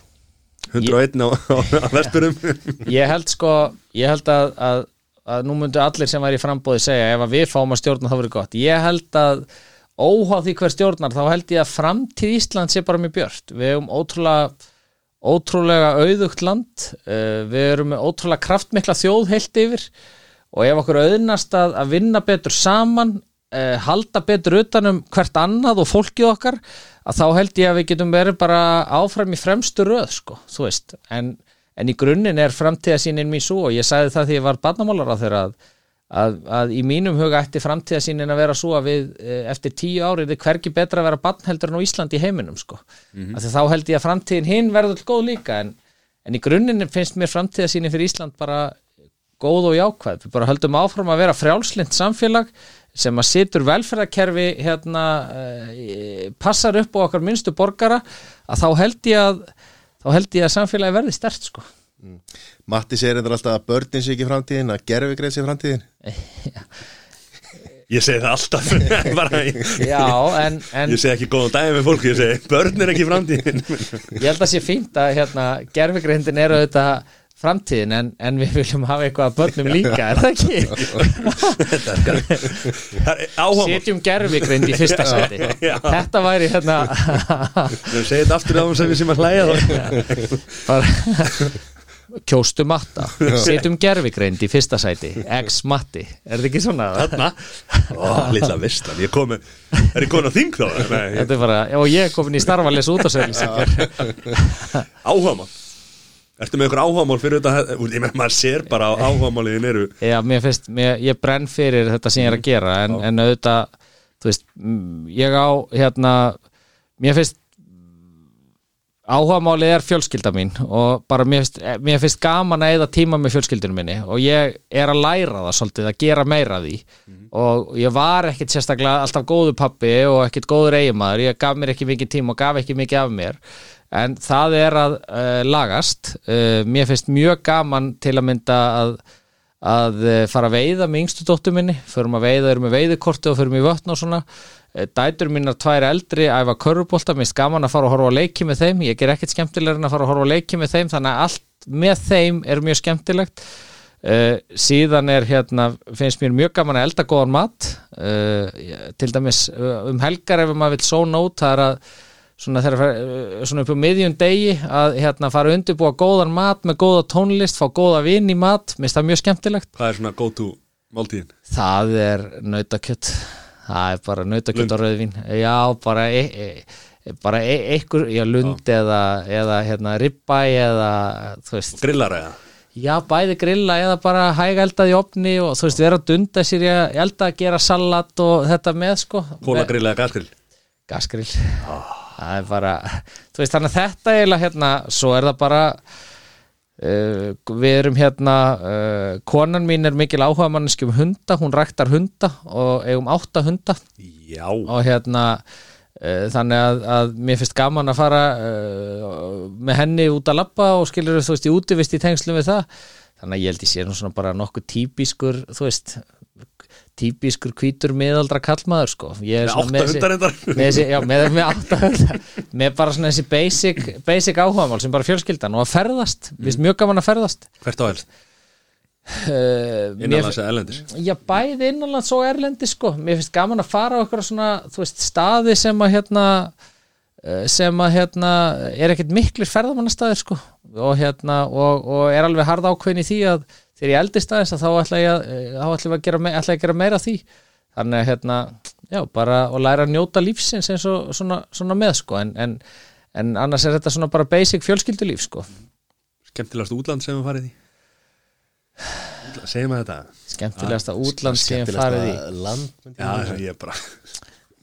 101 á, á, á vesturum. Ég held sko Ég held að, að, að nú myndu allir sem væri í frambóði segja ef að við fáum að stjórna þá verið gott. Ég held að óháð því hver stjórnar þá held ég að framtíð Ísland sé bara mjög björt. Við hefum ótrúlega ótrúlega auðugt land uh, við erum með ótrúlega kraftmikla þjóð heilt yfir og ef okkur auðnast að, að vinna betur saman uh, halda betur utanum hvert annað og fólkið okkar að þá held ég að við getum verið bara áfram í fremstu röð sko, þú veist. En, en í grunninn er framtíðasýnin mín svo og ég sagði það því ég var barnamálar á þeirra að, að, að í mínum huga ætti framtíðasýnin að vera svo að við eh, eftir tíu ári er hvergi betra að vera barn heldur en á Íslandi í heiminum sko. mm -hmm. þá held ég að framtíðin hinn verður góð líka en, en í grunninn finnst mér framtíðasýnin fyrir Ísland bara góð og jákvæð, við bara höldum áfram að vera frjálslind samfélag sem að situr velferðarkerfi hérna, uh, passar upp á okkar minnstu borgara að þá held ég að þá held ég að samfélagi verði stert sko Matti segir þetta alltaf að börnin sé ekki framtíðin að gerfi greið sé framtíðin Ég segi það alltaf. Já, en, en ég segi ekki góðan daginn með fólk Ég segi, börn er ekki framtíðin ég held að sé fínt að hérna, gerfigreindin er auðvitað framtíðin en, en við viljum hafa eitthvað að börnum líka, er það ekki? Setjum gerfigreind í fyrsta seti. Þetta væri hérna Við segið þetta aftur á þeim sem við sem að hlæja þá. Bara kjóstu matta. Setjum gerfigreind í fyrsta sæti. X matti, er þetta ekki svona? Þarna, lilla vistan Ég komi, er ég komin á þing þá? Nei, Þetta er bara, og ég er komin í starfales út á áhugamál. Ertu með ykkur áhugamál fyrir þetta? Ég meina maður sér bara á áhugamáliðin eru Já, mér finnst, mér, ég brenn fyrir þetta sem ég er að gera en, en auðvitað, þú veist ég á, hérna mér finnst áhugamálið er fjölskylda mín og bara mér finnst, mér finnst gaman að eða tíma með fjölskyldunum minni og ég er að læra það svolítið, að gera meira því. Og ég var ekkit sérstaklega alltaf góðu pappi og ekkit góður eiginmaður, ég gaf mér ekki mikið tíma og gaf ekki mikið af mér. En það er að uh, lagast. Uh, mér finnst mjög gaman til að mynda að að eh, fara að veiða með yngstu dóttur minni. Förum að veiða, erum með veiðikorti og förum í vötn og svona Eh, dætur mínar tvær eldri æfa körfubólta, mér finnst gaman að fara að horfa á leiki með þeim, ég ger ekkert skemmtilegur en að fara að horfa á leiki með þeim, þannig að allt með þeim er mjög skemmtilegt. Uh, síðan er hérna finnst mér mjög gaman að elda góðan mat. Uh, til dæmis um helgar ef maður vil sóna út það er að svona þegar uh, svona upp á miðjum degi að hérna fara að undirbúa góðan mat með góða tónlist, fá góða vinn í mat. Mér finnst það mjög skemmtilegt. Hvað er svona to máltíðin? Það er nautakjött Það er bara nautakjött og rauðvín. Já, bara e e bara e einhver, já, lund eða, eða hérna ribba eða Grillar eða? já, bæði grilla eða bara hæg eldað í opni og þú veist, vera að dunda sér að elda að gera salat og þetta með sko. Kólagrill eða gasgrill? gasgrill. Það er bara, þú veist, þannig að þetta eiginlega hérna, svo er það bara Uh, við erum hérna uh, konan mín er mikil áhuga manneski um hunda, hún ræktar hunda og eigum átta hunda. Já. Og hérna uh, þannig að, að mér finnst gaman að fara með henni út að labba og skilur þú veist í útivist í tengslum við það. Þannig að ég held ég sé nú svona bara nokkuð típiskur þú veist típiskur hvítur miðaldra kallmaður sko Með svona átta hundar reyndar. með, með, með bara svona þessi basic, basic áhugamál sem bara fjölskyldan og að ferðast mm. finnst mjög gaman að ferðast Hvert á helst? uh, Innanlands eða ellendis? Já, bæði innanlands og erlendi sko Mér finnst gaman að fara á eitthvað svona þú veist, staði sem að hérna eh, sem að hérna er ekkert miklir ferðamannastæðir sko og hérna og, og er alveg harð ákveðin í því að þegar ég eldist aðeins að þá ætla ég að, eh, ætla ég að gera, ætla ég að gera meira af því. Þannig að hérna, já, bara og læra að njóta lífsins eins og svona, svona með sko. En, en, en annars er þetta svona bara basic fjölskyldulíf sko. Skemmtilegast útland sem við farið í? Segjum að þetta skemmtilegasta útland sem ég farið í. land Já, ég er bara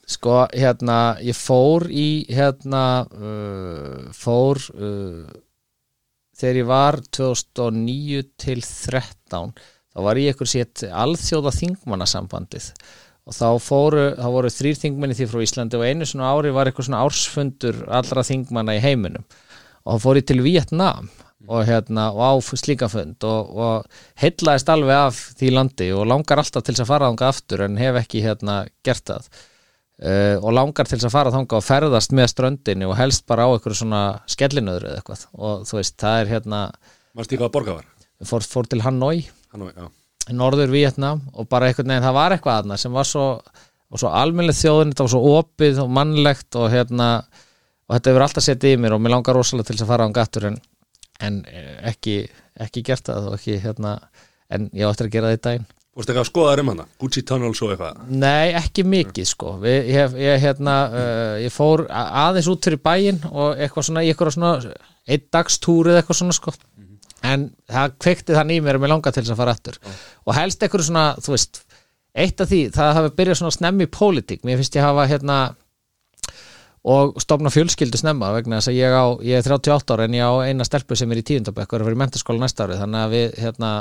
Sko, hérna, ég fór í, hérna, uh, fór uh, þegar ég var 2009 til 13, þá var ég ykkur sétt alþjóða þingmannasambandið og þá fóru, þá voru þrýr þingmenni því frá Íslandi og einu svona ári var eitthvað svona ársfundur allra þingmanna í heiminum. Og þá fór ég til Vietnam og hérna, og á slíka fund og, og heillaðist alveg af því landi og langar alltaf til þess að fara þangað aftur en hef ekki hérna gert það uh, og langar til þess að fara þangað og ferðast með ströndinni og helst bara á eitthvað svona skellinöður eða eitthvað. Og þú veist, það er hérna Manst ég hvað borga var? fór, fór til Hanoi. Í norður Vietnam og bara einhvern veginn það var eitthvað aðna sem var svo, og svo almennilegt þjóðin, þetta var svo opið og mannlegt og hérna og þetta hefur alltaf setið í mér og mér langar rosalega til þess að fara á hann gattur en, en eh, ekki, ekki gert það og ekki hérna en ég eftir að gera það í daginn Vorstu eitthvað að skoða um hana? Gucci Tunnels og eitthvað? Nei, ekki mikið sko. Við, ég, ég, hérna, uh, ég fór aðeins út fyrir bæinn og eitthvað svona, eitthvað svona einn dagstúr eða eitthvað svona sko. En það kveikti þann í mér að mér langar til þess að fara aftur. Og helst eitthvað svona, þú veist eitt af því, það hafi byrjað svona snemmi í pólitík, mér finnst ég hafa hérna og stofna fjölskyldu snemma vegna þess að ég á, ég er 38 ára en ég á eina stelpu sem er í tíundabekk og er að vera í mentaskóla næsta ári þannig að við, hérna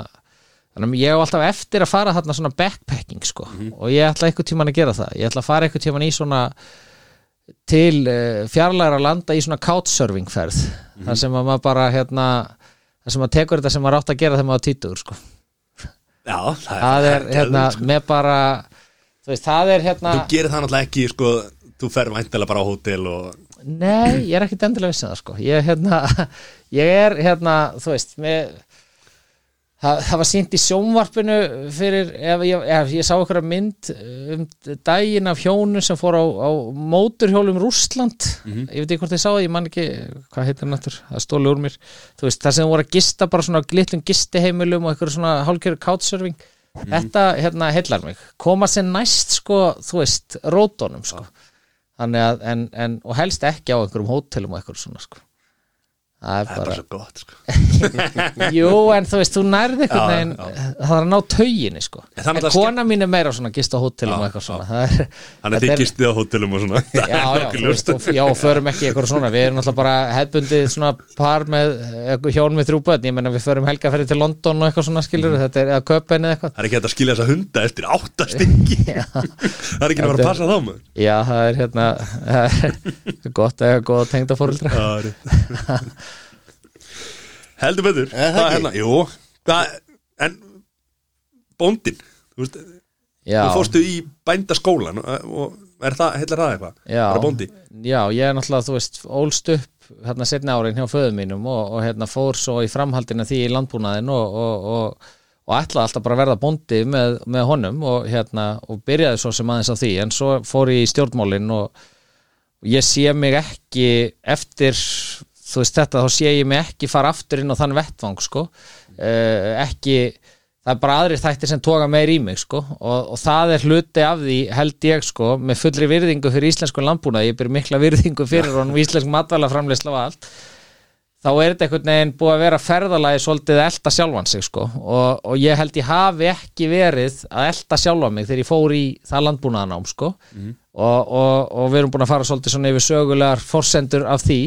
þannig að ég á alltaf eftir að fara þarna svona backpacking sko. Og ég ætla eitthvað tíman að gera það. Ég ætla að fara eitthvað tíman í svona til uh, fjarlæra landa í svona couchsurfing ferð þar sem að maður bara hérna þar sem maður tekur þetta sem maður átt að gera þegar maður er títugur sko. Já, það það er hérna sko. með bara þú veist, það er hérna Þú gerir það náttúrulega ekki, sko Þú fer væntilega bara á hótel og Nei, ég er ekkit endilega vissin það sko. Ég, hérna, ég er hérna, þú veist með, það, það var sínt í sjónvarpinu fyrir, ef ég, ef ég sá ykkur mynd um daginn af hjónu sem fór á, á móturhjólum Rússland. Ég veit ekki hvort ég sá það, ég man ekki hvað heitir náttúr, það stóli úr mér. Þú veist, það sem voru að gista bara svona glitlum gistiheimilum og eitthvað svona hálfgerðu couchsurfing. Þetta hérna heillar mig. Koma sér næst sko, þú veist rótónum sko. Þannig að, en, en, og helst ekki á einhverjum hótelum og eitthvað svona sko það er bara bara, svo gott, sko. Jú en þú veist þú nærði Já, einhvern veginn, það er að ná tauginni sko, En en náttúrulega kona mín er meira svona gist á hótelum Já, eitthvað svona. Er, Hann er þykist þið á hótelum og svona. Já, já, veist, og, já, og förum ekki eitthvað svona, við erum náttúrulega bara hefbundið svona par með eh, hjón með þrjú börn, ég menna við förum helgaferði til London og eitthvað svona skilur, þetta er eða köpen eða eitthvað. Það er ekki hægt að skilja þessa hunda eftir átta stykki Það er ekki að vera að passa þá maður. Já, það er hérna gott að hafa góða tengda fóruldra Það er rétt. Heldur betur. Er það ekki? hérna, jú. Hvað, en bóndin Þú veist, já, þú fórstu í bændaskólan og, og er það, heilar það eitthvað? já, Bara bóndi? Já, ég er náttúrulega, þú veist, ólst upp hérna setni árin hjá föðum mínum og, og hérna fór svo í framhaldina því í landbúnaðin og, og, og, og ætlaði alltaf bara að verða bóndi með, með honum og hérna, og byrjaði svo sem aðeins á því, en svo fór ég í stjórnmálin og og ég sé mig ekki eftir þú veist þetta, þá sé ég mig ekki fara aftur inn á þann vettvang sko. Uh, ekki, það er bara aðrir þættir sem toga meir í mig sko. Og, og það er hluti af því held ég sko með fullri virðingu fyrir íslensku landbúna ég byr mikla virðingu fyrir honum íslensk matvælaframleysla og allt þá er þetta einhvern veginn búið að vera ferðalagi svolítið að elta sjálfan sig sko. Og, og ég held ég hafi ekki verið að elta sjálfa mig þegar ég fór í það landbúnaðanám sko. Og, og, og við erum búin að fara svolítið svona yfir sögulegar forsendur af því.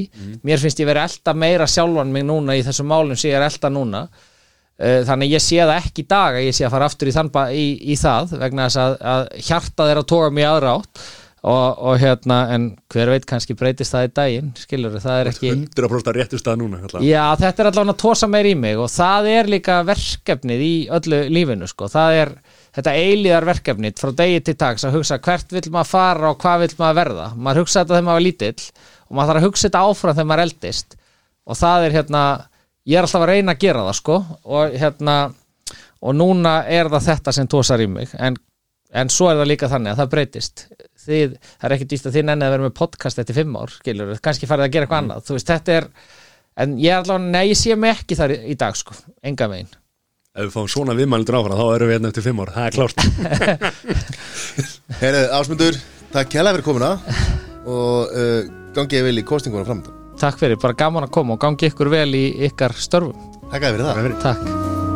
Mér finnst ég verið að elta meira sjálfan mig núna í þessum málum sem ég er að elta núna. Uh, þannig ég sé það ekki í dag að ég sé að fara aftur í, þann, í, í það vegna þess að, að hjartað er að toga mig í aðra átt og, og hérna, en hver veit kannski breytist það í daginn, skilur það er ekki 100% að réttu stað núna alltaf. Já, þetta er allavega að tósa meir í mig og það er líka verkefnið í öllu lífinu sko. það er þetta eilíðar verkefnið frá degi til dags að hugsa hvert vill maður fara og hvað vill maður verða. Maður hugsa þetta þegar maður var lítill og maður þarf að hugsa þetta áfram þegar maður eldist. Og það er hérna ég er alltaf að reyna að gera það sko. Og hérna og núna er það þetta sem tósar í mig. En, en svo er það líka þannig að það breytist þið, það er ekki dýst að þið nennið að vera með podcast eftir fimm ár, skilur, kannski farið að gera eitthvað annað, þú veist, þetta er en ég er allavega, nei, ég sé mig ekki þar í, í dag sko, enga megin Ef við fáum svona viðmælindur áfram þá erum við hérna eftir fimm ár, það er klárt. Herðu, Ásmundur, takk kjærlega fyrir komuna og uh, gangið vel í kostingunum framöndan Takk fyrir, bara gaman að koma og gangi ykkur vel í ykkar störfum. Takk að fyrir það. Takk